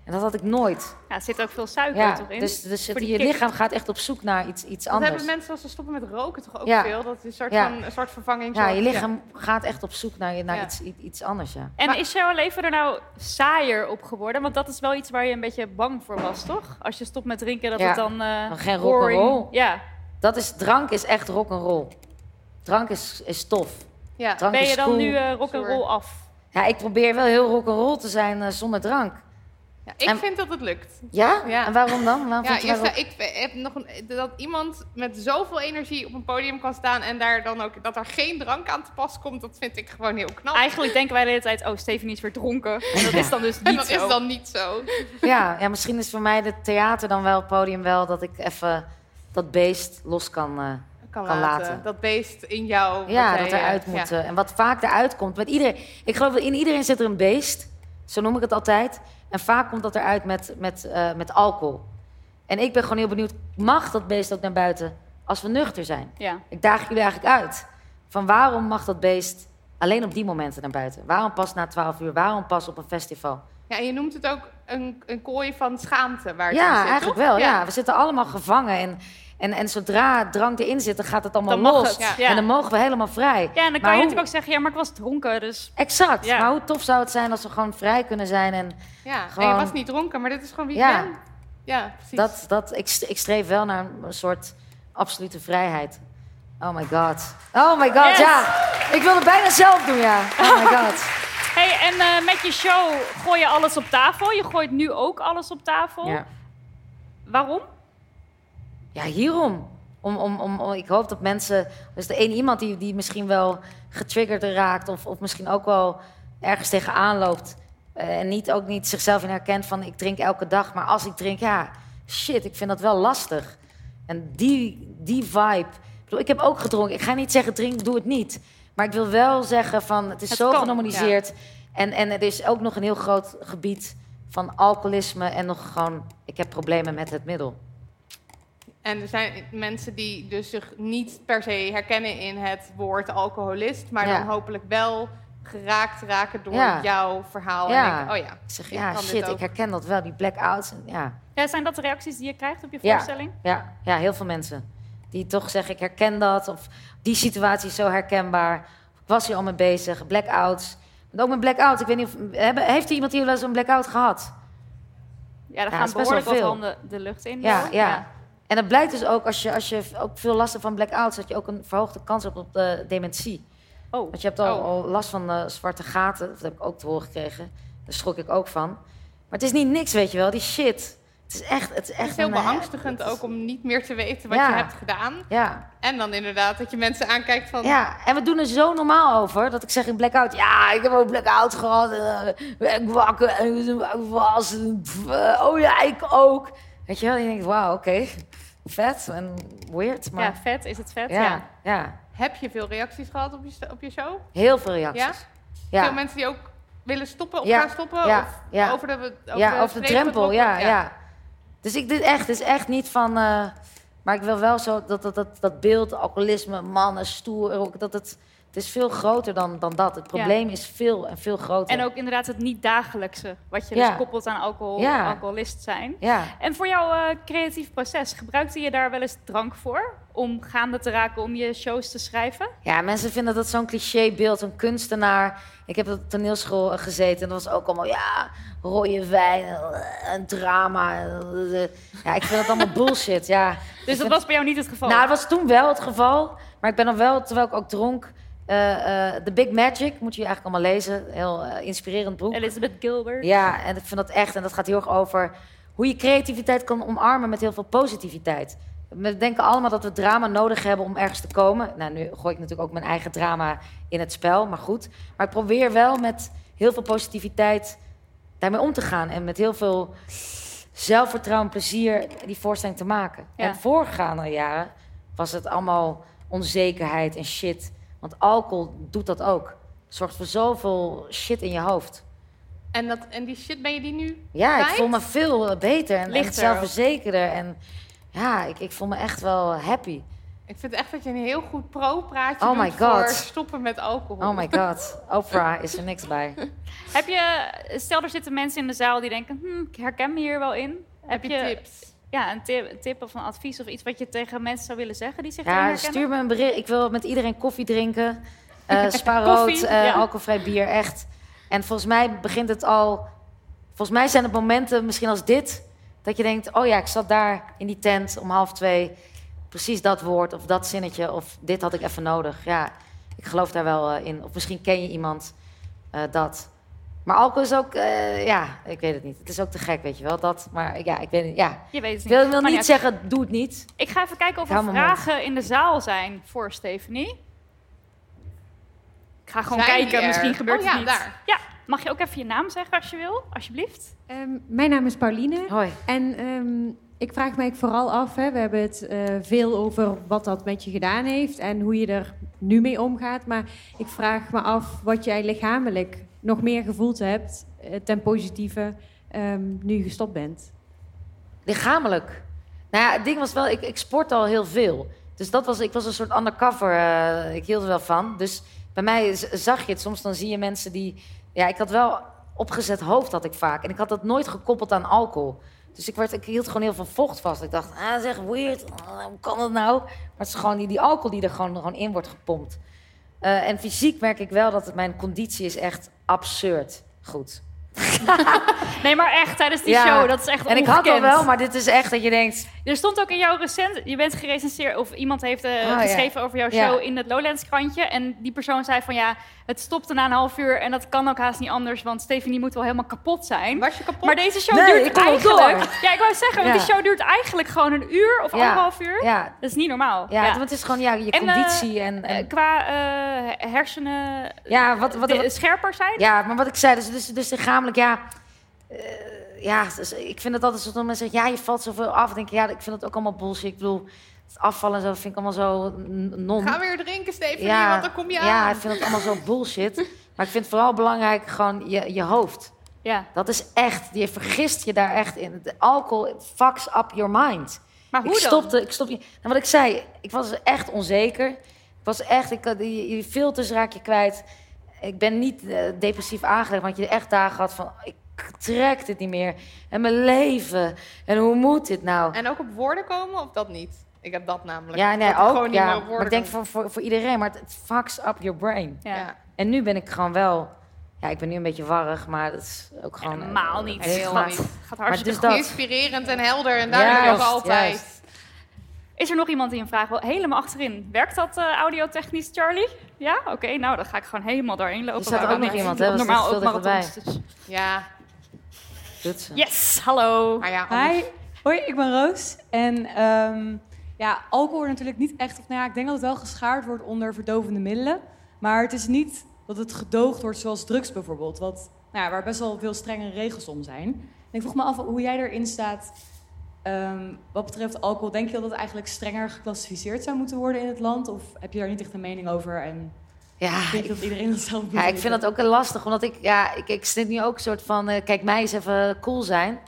En dat had ik nooit. Ja, er zit ook veel suiker Ja, toch in? dus, dus het- je kick. lichaam gaat echt op zoek naar iets, iets Dat anders. hebben mensen als ze stoppen met roken toch ook Ja. veel. Dat is een soort, Ja. van, een soort vervanging. Ja, je lichaam gaat echt op zoek naar, naar iets, iets, anders, ja. En Maar- is jouw leven er nou saaier op geworden? Want dat is wel iets waar je een beetje bang voor was, toch? Als je stopt met drinken, dat het dan... dan geen rock'n'roll. Ja. Dat is, drank is echt rock and roll. Drank is, is tof. Ja. Drank Ben je dan cool. nu eh rock'n'roll Sure. af? Ja, ik probeer wel heel rock and roll te zijn eh, zonder drank. Ja, ik En- vind dat het lukt. Ja? Ja. En waarom dan? Waarom Ja, vind je eerst, waarom- ik heb nog een, dat iemand met zoveel energie op een podium kan staan en daar dan ook dat er geen drank aan te pas komt, dat vind ik gewoon heel knap. Eigenlijk denken wij de hele tijd, oh, Stephanie is weer dronken. En dat is dan dus en niet dat zo. is dan niet zo. ja, ja, misschien is voor mij het theater dan wel, het podium wel, dat ik even dat beest los kan... eh, Kan, Kan laten. laten. Dat beest in jou. ja, dat eh, eruit ja. moet. eh, En wat vaak eruit komt. Met iedereen, ik geloof dat in iedereen zit er een beest. Zo noem ik het altijd. En vaak komt dat eruit met, met, eh, met alcohol. En ik ben gewoon heel benieuwd, mag dat beest ook naar buiten als we nuchter zijn? Ja. Ik daag jullie eigenlijk uit. Van waarom mag dat beest alleen op die momenten naar buiten? Waarom pas na 12 uur? Waarom pas op een festival? Ja, en je noemt het ook een, een kooi van schaamte waar het Ja, zit, eigenlijk toch? wel. Ja. we zitten allemaal gevangen. En, en, en zodra drank erin zit, dan gaat het allemaal Dan los. het, Ja. En dan mogen we helemaal vrij. Ja, en dan kan Maar je hoe- natuurlijk ook zeggen, ja, maar ik was dronken, dus... Exact. Ja. Maar hoe tof zou het zijn als we gewoon vrij kunnen zijn? En Ja, en Gewoon- je was niet dronken, maar dit is gewoon wie Ja. ik ben. Ja, precies. dat, dat, ik, ik streef wel naar een soort absolute vrijheid. Oh my god. Oh my god, Yes. ja. Ik wil het bijna zelf doen, ja. Oh my god. hey, en eh, met je show gooi je alles op tafel. Je gooit nu ook alles op tafel. Ja. Waarom? Ja, hierom. Om, om, om, om- ik hoop dat mensen... Is de één iemand die, die misschien wel getriggerd raakt... Of, of misschien ook wel ergens tegenaan loopt... eh, en niet, ook niet zichzelf in herkent van... ik drink elke dag, maar als ik drink, ja... shit, ik vind dat wel lastig. En die, die vibe... Ik, bedoel, ik heb ook gedronken. Ik ga niet zeggen, drink, doe het niet. Maar ik wil wel zeggen van... het is Het zo kan, genormaliseerd. En, en er is ook nog een heel groot gebied van alcoholisme... en nog gewoon, ik heb problemen met het middel. En er zijn mensen die dus zich niet per se herkennen in het woord alcoholist, maar Ja. dan hopelijk wel geraakt raken door Ja. jouw verhaal. Ja. En denken, oh ja, Ik zeg, Ik ja, kan shit, ik herken dat wel, die blackouts. En, ja. Ja, zijn dat de reacties die je krijgt op je voorstelling? Ja, ja, heel veel mensen. Die toch zeggen, ik herken dat. Of die situatie is zo herkenbaar. Of, ik was hier al mee bezig. Blackouts. Want ook met blackouts. Ik weet niet of... Hebben, heeft er iemand hier wel eens een blackout gehad? Ja, daar Ja, gaan behoorlijk wel wat handen de lucht in. Ja, ja. En dat blijkt dus ook als je, als je ook veel last hebt van blackouts... dat je ook een verhoogde kans hebt op de dementie. Oh, Want je hebt al, Oh. al last van eh, zwarte gaten. Dat heb ik ook te horen gekregen. Daar schrok ik ook van. Maar het is niet niks, weet je wel. Die shit. Het is echt... Het is echt het is heel een- beangstigend ook om niet meer te weten wat Ja. je hebt gedaan. Ja, En dan inderdaad dat je mensen aankijkt van, Ja, en we doen er zo normaal over dat ik zeg in blackout. Ja, ik heb ook blackout gehad. eh, ik wakker en ik was. eh, oh ja, ik ook. Weet je wel, je denkt, wauw, oké. Vet en weird. Maar ja, vet. Is het vet? ja, Ja. ja, heb je veel reacties gehad op je, op je show? heel veel reacties. Ja? Veel mensen die ook willen stoppen of gaan stoppen? Ja. Of over de, over ja, de, over de drempel, ja, ja. Dus ik dit echt, het is echt niet van... eh, maar ik wil wel zo dat dat, dat, dat beeld, alcoholisme, mannen, stoer... ook Dat het, Het is veel groter dan, dan dat. Het probleem is veel en veel groter. En ook inderdaad het niet dagelijkse, wat je Ja. dus koppelt aan alcohol, Ja. alcoholist zijn. Ja. En voor jouw eh, creatief proces, gebruikte je daar wel eens drank voor? Om gaande te raken om je shows te schrijven? Ja, mensen vinden dat zo'n clichébeeld, een kunstenaar. Ik heb op de toneelschool eh, gezeten en dat was ook allemaal, ja, rode wijn, een drama. eh, eh. Ja, ik vind dat allemaal bullshit, ja. Dus dat was bij jou niet het geval? Nou, dat was toen wel het geval. Maar ik ben dan wel, terwijl ik ook dronk... eh, eh, The Big Magic, moet je eigenlijk allemaal lezen. Heel eh, inspirerend boek. Elizabeth Gilbert. Ja, en ik vind dat echt. En dat gaat heel erg over hoe je creativiteit kan omarmen met heel veel positiviteit. We denken allemaal dat we drama nodig hebben om ergens te komen. Nou, nu gooi ik natuurlijk ook mijn eigen drama in het spel, maar goed. Maar ik probeer wel met heel veel positiviteit daarmee om te gaan. En met heel veel zelfvertrouwen en plezier die voorstelling te maken. Ja. En voorgaande jaren was het allemaal onzekerheid en shit. Want alcohol doet dat ook. Zorgt voor zoveel shit in je hoofd. En, dat, en die shit ben je die nu Ja, ik voel me veel eh, beter en, en zelfverzekerder. En ja, ik, ik voel me echt wel happy. Ik vind echt dat je een heel goed pro-praatje Oh doet my God. voor stoppen met alcohol. Oh my god, Oprah is er niks bij. Heb je, stel er zitten mensen in de zaal die denken, hm, ik herken me hier wel in. Heb je tips? Ja, een tip, een tip of een advies of iets wat je tegen mensen zou willen zeggen die zich Ja, stuur me een bericht. Ik wil met iedereen koffie drinken. Eh spa rood, eh, ja. alcoholvrij bier, echt. En volgens mij begint het al... Volgens mij zijn het momenten, misschien als dit... dat je denkt, oh ja, ik zat daar in die tent om half twee... precies dat woord of dat zinnetje of dit had ik even nodig. Ja, ik geloof daar wel eh, in. Of misschien ken je iemand dat... Maar alcohol is ook, eh, ja, ik weet het niet. Het is ook te gek, weet je wel. Dat, maar ja, ik weet het, ja. Je weet het Ik niet. wil, wil Maar niet ja, zeggen, doe het niet. Ik ga even kijken of Ik er mond. vragen in de zaal zijn voor Stephanie. Ik ga gewoon Zijn kijken, er? misschien gebeurt Oh het ja, niet. daar. Ja, mag je ook even je naam zeggen als je wil, alsjeblieft? Ehm, mijn naam is Pauline Hoi. en ehm, ik vraag mij vooral af, hè, we hebben het eh, veel over wat dat met je gedaan heeft en hoe je er nu mee omgaat. Maar ik vraag me af wat jij lichamelijk nog meer gevoeld hebt eh, ten positieve ehm, nu je gestopt bent. Lichamelijk. Nou ja, het ding was wel, ik, ik sport al heel veel. Dus dat was, ik was een soort undercover. eh, ik hield er wel van. Dus bij mij zag je het. Soms dan zie je mensen die... Ja, ik had wel opgezet hoofd had ik vaak. En ik had dat nooit gekoppeld aan alcohol. Dus ik, werd, ik hield gewoon heel veel vocht vast. Ik dacht, ah, echt weird. Ah, hoe kan dat nou? Maar het is gewoon die, die alcohol die er gewoon, gewoon in wordt gepompt. Eh, en fysiek merk ik wel dat het, mijn conditie is echt absurd goed. Nee, maar echt, tijdens die Ja, show, dat is echt En ik had al wel, maar dit is echt dat je denkt... Er stond ook in jouw recent, je bent gerecenseerd, of iemand heeft eh, Oh, ja. geschreven over jouw Ja. show in het Lowlands krantje. En die persoon zei van ja, het stopte na een half uur en dat kan ook haast niet anders, want Stephanie moet wel helemaal kapot zijn. Was je kapot? Maar deze show Nee, ik duurt wel eigenlijk... door. Ja, ik wou zeggen, want die show duurt eigenlijk gewoon een uur of anderhalf uur. Ja, Dat is niet normaal. ja, want het is gewoon ja, je En, eh, conditie en... en Eh, qua eh, hersenen ja, wat, wat, de- scherper zijn. ja, maar wat ik zei, dus, dus, dus ja... eh, ja, dus ik vind het altijd zo dat mensen zeggen, ja, je valt zoveel af. Denk ik, ja, ik vind het ook allemaal bullshit. Ik bedoel, het afvallen en zo, vind ik allemaal zo non. Ga weer drinken, Stephanie, ja, want dan kom je ja, aan. ik vind het allemaal zo bullshit. maar ik vind vooral belangrijk gewoon je, je hoofd. Ja. Dat is echt, je vergist je daar echt in. De alcohol it fucks up your mind. Maar hoe ik dan? stopte, ik stopte. Nou, wat ik zei, ik was echt onzeker. Ik was echt, ik die, je filters raak je kwijt. Ik ben niet eh, depressief aangelegd, want je echt dagen had van, ik trek dit niet meer. En mijn leven. En hoe moet dit nou? En ook op woorden komen of dat niet? Ik heb dat namelijk. Ja, nee, gewoon ook. niet meer Ja, op woorden maar ik denk voor, voor, voor iedereen, maar het, fucks up your brain. Ja. Ja. En nu ben ik gewoon wel, ja, ik ben nu een beetje warrig, maar dat is ook gewoon. Helemaal niet. Heel Gaat- niet. Gaat hartstikke dus goed. dat- Inspirerend en helder en daar Juist, ben je ook altijd. juist. Is er nog iemand die een vraag wil? Helemaal achterin. Werkt dat eh, audiotechnisch, Charlie? Ja? Oké, nou dan ga ik gewoon helemaal doorheen lopen. Er staat ook nog niet? iemand, hè? Dat is Normaal ook marathons. Dus. Ja, Doet ze. Yes, hallo. ja, anders- Hi, hoi, ik ben Roos. En ehm, ja, alcohol wordt natuurlijk niet echt... Of, nou ja, ik denk dat het wel geschaard wordt onder verdovende middelen. Maar het is niet dat het gedoogd wordt zoals drugs bijvoorbeeld. Wat, nou ja, waar best wel veel strenge regels om zijn. En ik vroeg me af hoe jij erin staat... ehm, wat betreft alcohol, denk je dat het eigenlijk strenger geclassificeerd zou moeten worden in het land? Of heb je daar niet echt een mening over? En Ja, denk je dat iedereen dat zelf moet Ja, ik vind dat ook heel lastig, omdat ik, ja, ik, ik zit nu ook een soort van, eh, kijk, mij eens even cool zijn,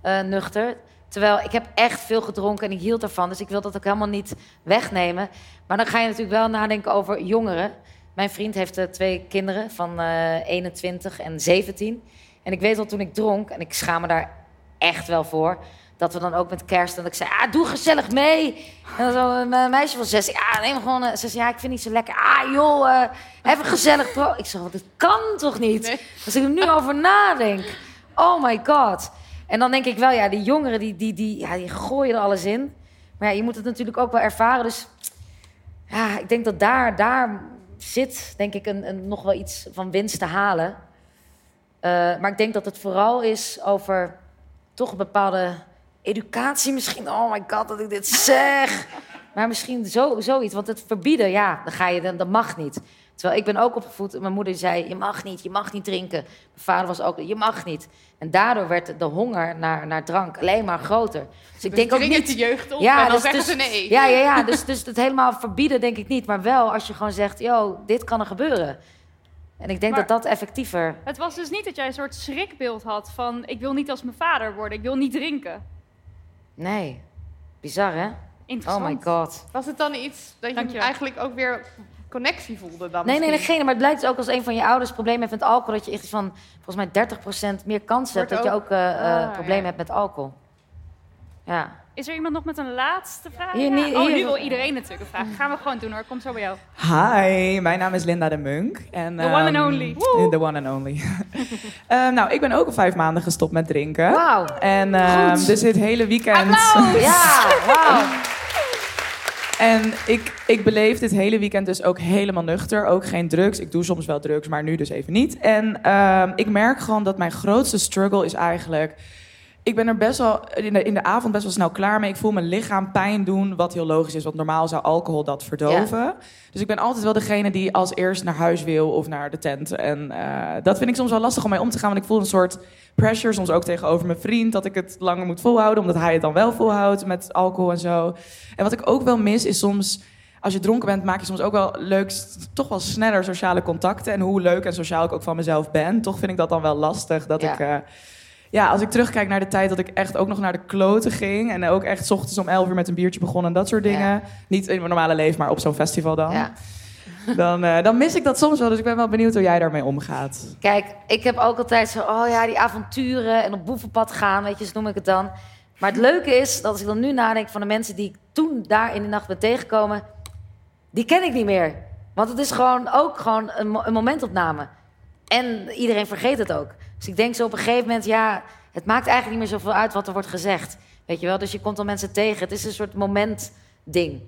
eh, nuchter. Terwijl ik heb echt veel gedronken en ik hield ervan, dus ik wil dat ook helemaal niet wegnemen. Maar dan ga je natuurlijk wel nadenken over jongeren. Mijn vriend heeft eh, twee kinderen van eh 21 en 17. En ik weet wel toen ik dronk, en ik schaam me daar echt wel voor... dat we dan ook met kerst, dat ik zei, ah, doe gezellig mee. En dan zo een eh, meisje van zes, ja, neem gewoon... eh, ze zei, ja, ik vind het niet zo lekker. Ah, joh, eh, even gezellig. Bro. Ik zeg, dit kan toch niet? Als ik er nu over nadenk. Oh my god. En dan denk ik wel, ja, die jongeren, die, die, die, ja, die gooien er alles in. Maar ja, je moet het natuurlijk ook wel ervaren. Dus ja, ik denk dat daar, daar zit, denk ik, een, een, nog wel iets van winst te halen. Eh, maar ik denk dat het vooral is over toch een bepaalde educatie misschien. Oh my god, dat ik dit zeg. Maar misschien zo, zoiets. Want het verbieden, ja, dan ga je, dan, dat mag niet. Terwijl ik ben ook opgevoed, mijn moeder zei, je mag niet, je mag niet drinken. Mijn vader was ook, je mag niet. En daardoor werd de honger naar, naar drank alleen maar groter. Dus ik denk ook niet... de jeugd op en dan dus- zeggen dus- ze nee. Ja, ja, ja. Dus, dus het helemaal verbieden denk ik niet. Maar wel als je gewoon zegt, yo, dit kan er gebeuren. En ik denk Maar- dat dat effectiever... Het was dus niet dat jij een soort schrikbeeld had van... ik wil niet als mijn vader worden, ik wil niet drinken. Nee. Bizar, hè? Interessant. Oh my god. Was het dan iets dat je eigenlijk ook weer connectie voelde dan Nee, nee, nee, geen. Maar het blijkt dus ook als een van je ouders problemen heeft met alcohol... dat je echt iets van, volgens mij 30% meer kans hebt... Wordt dat je ook- eh, eh, Ah, problemen ja. hebt met alcohol. Ja. Is er iemand nog met een laatste vraag? Hier, oh, nu wil iedereen natuurlijk een vraag. Gaan we gewoon doen hoor. Kom zo bij jou. Hi, mijn naam is Linda de Munk. En, The one and ehm, only. The one and only. Ehm, nou, ik ben ook al vijf maanden gestopt met drinken. Wauw. En ehm, Goed. dus dit hele weekend... Ja, wauw. En ik, ik beleef dit hele weekend dus ook helemaal nuchter. Ook geen drugs. Ik doe soms wel drugs, maar nu dus even niet. En ehm, ik merk gewoon dat mijn grootste struggle is eigenlijk... Ik ben er best wel in de, in de avond best wel snel klaar mee. Ik voel mijn lichaam pijn doen, wat heel logisch is. Want normaal zou alcohol dat verdoven. Dus ik ben altijd wel degene die als eerst naar huis wil of naar de tent. En eh, dat vind ik soms wel lastig om mee om te gaan. Want ik voel een soort pressure, soms ook tegenover mijn vriend... dat ik het langer moet volhouden, omdat hij het dan wel volhoudt met alcohol en zo. En wat ik ook wel mis, is soms... Als je dronken bent, maak je soms ook wel leuk, toch wel sneller sociale contacten. En hoe leuk en sociaal ik ook van mezelf ben, toch vind ik dat dan wel lastig. Dat Ja. ik, eh, ja, als ik terugkijk naar de tijd dat ik echt ook nog naar de kloten ging. En ook echt 's ochtends om 11 uur met een biertje begon en dat soort dingen. Niet in mijn normale leven, maar op zo'n festival dan. Ja. Dan, eh, dan mis ik dat soms wel. Dus ik ben wel benieuwd hoe jij daarmee omgaat. Kijk, ik heb ook altijd zo, oh ja, die avonturen en op boevenpad gaan, weet je, zo noem ik het dan. Maar het leuke is dat als ik dan nu nadenk van de mensen die ik toen daar in de nacht ben tegengekomen, die ken ik niet meer. Want het is gewoon ook gewoon een momentopname. En iedereen vergeet het ook. Dus ik denk zo op een gegeven moment, ja, het maakt eigenlijk niet meer zoveel uit wat er wordt gezegd. Weet je wel, dus je komt dan mensen tegen. Het is een soort momentding.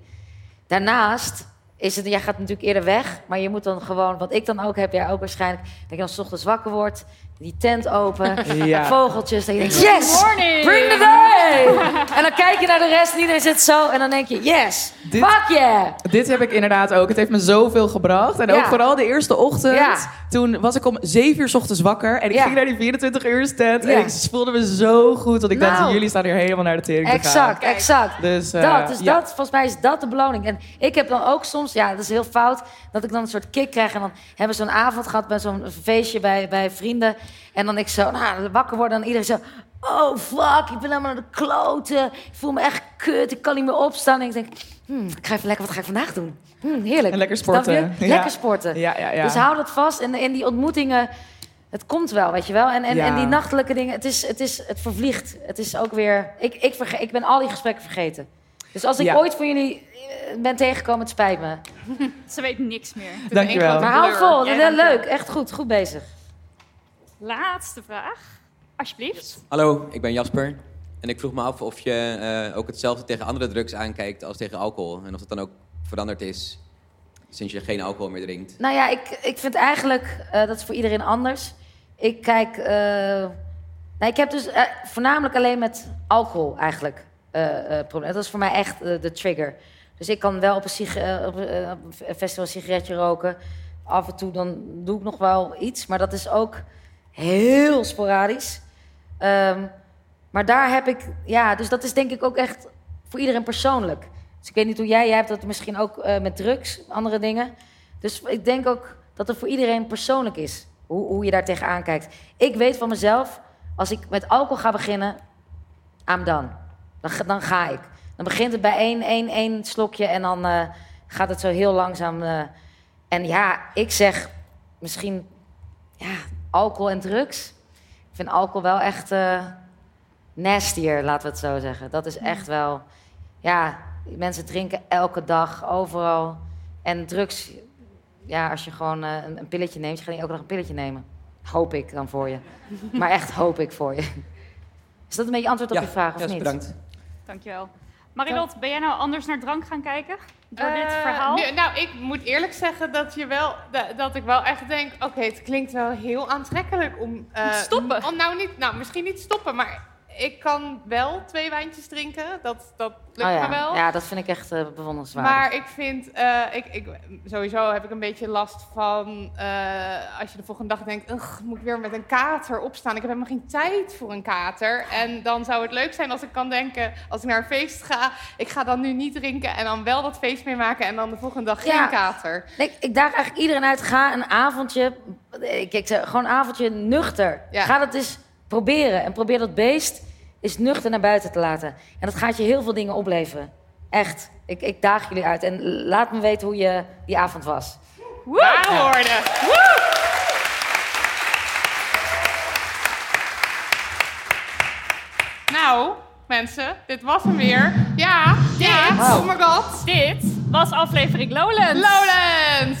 Daarnaast is het, jij gaat natuurlijk eerder weg, maar je moet dan gewoon, wat ik dan ook heb, jij ook waarschijnlijk, dat je dan 's ochtends wakker wordt, die tent open, Ja. vogeltjes, dat je denkt, yes, morning. bring the day! en dan kijk je naar de rest en iedereen zit zo en dan denk je, yes, Dit- fuck yeah! Dit heb ik inderdaad ook. Het heeft me zoveel gebracht. En ook vooral de eerste ochtend. Ja. Toen was ik om 7 uur 's ochtends wakker. En ik ging naar die 24 uur tent. En ik voelde me zo goed. Want ik dacht, Nou. jullie staan hier helemaal naar de tering te gaan. Exact, exact. Dus, eh, dat, dus dat, volgens mij is dat de beloning. En ik heb dan ook soms, ja, dat is heel fout, dat ik dan een soort kick krijg. En dan hebben we zo'n avond gehad bij zo'n feestje bij, bij vrienden. En dan ik zo, nou, wakker worden en iedereen zo... Oh, fuck, ik ben helemaal naar de kloten. Ik voel me echt kut, ik kan niet meer opstaan. En ik denk, hmm, ik ga even lekker, wat ga ik vandaag doen? Hmm, heerlijk. En lekker sporten. Ja. Lekker sporten. Ja, ja, ja. Dus hou dat vast. En in die ontmoetingen, het komt wel, weet je wel. En, en, Ja. en die nachtelijke dingen, het, is, het, is, het vervliegt. Het is ook weer... Ik, ik, verge- ik ben al die gesprekken vergeten. Dus als ik Ja. ooit van jullie eh, ben tegengekomen, het spijt me. Ze weet niks meer. Dankjewel. Maar hou vol, leuk. Echt goed, goed bezig. Laatste vraag. Alsjeblieft. Hallo, ik ben Jasper. En ik vroeg me af of je eh, ook hetzelfde tegen andere drugs aankijkt als tegen alcohol. En of dat dan ook veranderd is sinds je geen alcohol meer drinkt. Nou ja, ik, ik vind eigenlijk, eh, dat is voor iedereen anders. Ik kijk, eh, nou, ik heb dus voornamelijk alleen met alcohol eigenlijk eh eh probleem. Dat is voor mij echt de trigger. Dus ik kan wel op een, sig- op, op een festival een sigaretje roken. Af en toe dan doe ik nog wel iets, maar dat is ook heel sporadisch. Ehm, maar daar heb ik, ja, dus dat is denk ik ook echt voor iedereen persoonlijk. Dus ik weet niet hoe jij, jij hebt dat misschien ook eh, met drugs, andere dingen. Dus ik denk ook dat het voor iedereen persoonlijk is, hoe, hoe je daar tegenaan kijkt. Ik weet van mezelf, als ik met alcohol ga beginnen, I'm. Dan, dan ga ik. Dan begint het bij één, één, één slokje en dan eh, gaat het zo heel langzaam. eh, En ja, ik zeg misschien ja, alcohol en drugs. Ik vind alcohol wel echt eh nastier, laten we het zo zeggen. Dat is echt wel... Ja, mensen drinken elke dag, overal. En drugs, ja, als je gewoon eh, een, een pilletje neemt... je gaat niet elke dag een pilletje nemen. Hoop ik dan voor je. Maar echt hoop ik voor je. Is dat een beetje antwoord op Ja, je vraag, of ja, niet? bedankt. Dankjewel. Marilot, ben jij nou anders naar drank gaan kijken? Door dit Eh, verhaal? nu- nou, ik moet eerlijk zeggen dat, je wel, da- dat ik wel echt denk... oké, het klinkt wel heel aantrekkelijk om... eh, Stoppen? Om, nou, niet, nou, misschien niet stoppen, maar ik kan wel twee wijntjes drinken. Dat, dat lukt Oh ja. me wel. ja, dat vind ik echt eh, bewonderenswaardig. Maar ik vind, eh, ik, ik, sowieso heb ik een beetje last van eh, als je de volgende dag denkt, "Ugh, moet ik weer met een kater opstaan? Ik heb helemaal geen tijd voor een kater. En dan zou het leuk zijn als ik kan denken, als ik naar een feest ga, ik ga dan nu niet drinken en dan wel dat feest meemaken en dan de volgende dag geen Ja. kater. Nee, ik daag eigenlijk iedereen uit. Ga een avondje, ik, ik zeg gewoon een avondje nuchter. Ja. Ga dat eens proberen. En probeer dat beest eens nuchter naar buiten te laten. En dat gaat je heel veel dingen opleveren. Echt. Ik, ik daag jullie uit. En laat me weten hoe je die avond was. Ware woorden. Nou, mensen, dit was hem weer. Ja, dit, oh my god. Dit was aflevering Lowlands. Lowlands!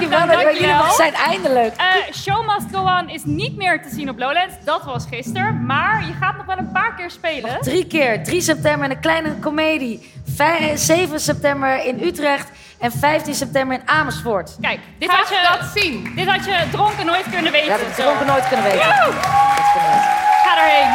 Dankjewel we dankjewel. zijn, eindelijk. Eh, Show Must Go On is niet meer te zien op Lowlands. Dat was gisteren. Maar je gaat nog wel een paar keer spelen. Drie keer. 3 september in een kleine komedie. Vij- 7 september in Utrecht. En 15 september in Amersfoort. Kijk, dit had, je, dat zien. dit had je dronken nooit kunnen weten. Dat heb ik dronken nooit kunnen weten. Ga erheen.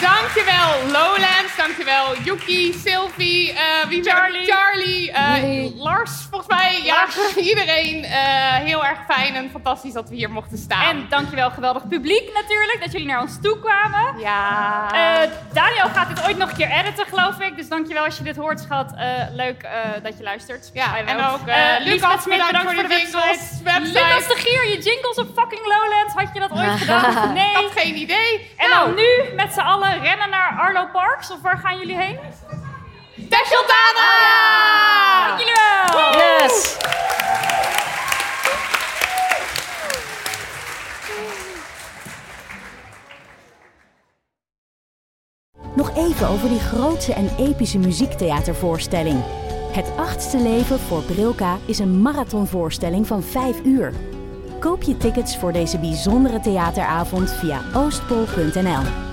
Dankjewel Lowlands, dankjewel Yuki, Sylvie, eh wie Charlie. Charlie eh. Lars volgens mij. Ja, iedereen eh, heel erg fijn en fantastisch dat we hier mochten staan. En dankjewel geweldig publiek natuurlijk, dat jullie naar ons toe kwamen. ja, Eh, Daniel gaat dit ooit nog een keer editen, geloof ik. Dus dankjewel als je dit hoort, schat. Eh, leuk eh, dat je luistert. ja Wij en ook Lucas, Smit, bedankt, voor de website. jingles, website. Lucas de Gier, je jingles op fucking Lowlands. Had je dat ooit gedaan? Nee. Ik had geen idee. En nou, dan nu met z'n allen rennen naar Arlo Parks. Of waar gaan jullie heen? Tesseltana! Dank jullie wel! Yes! Nog even over die grootse en epische muziektheatervoorstelling. Het achtste leven voor Brilka is een marathonvoorstelling van 5 uur. Koop je tickets voor deze bijzondere theateravond via oostpol.nl.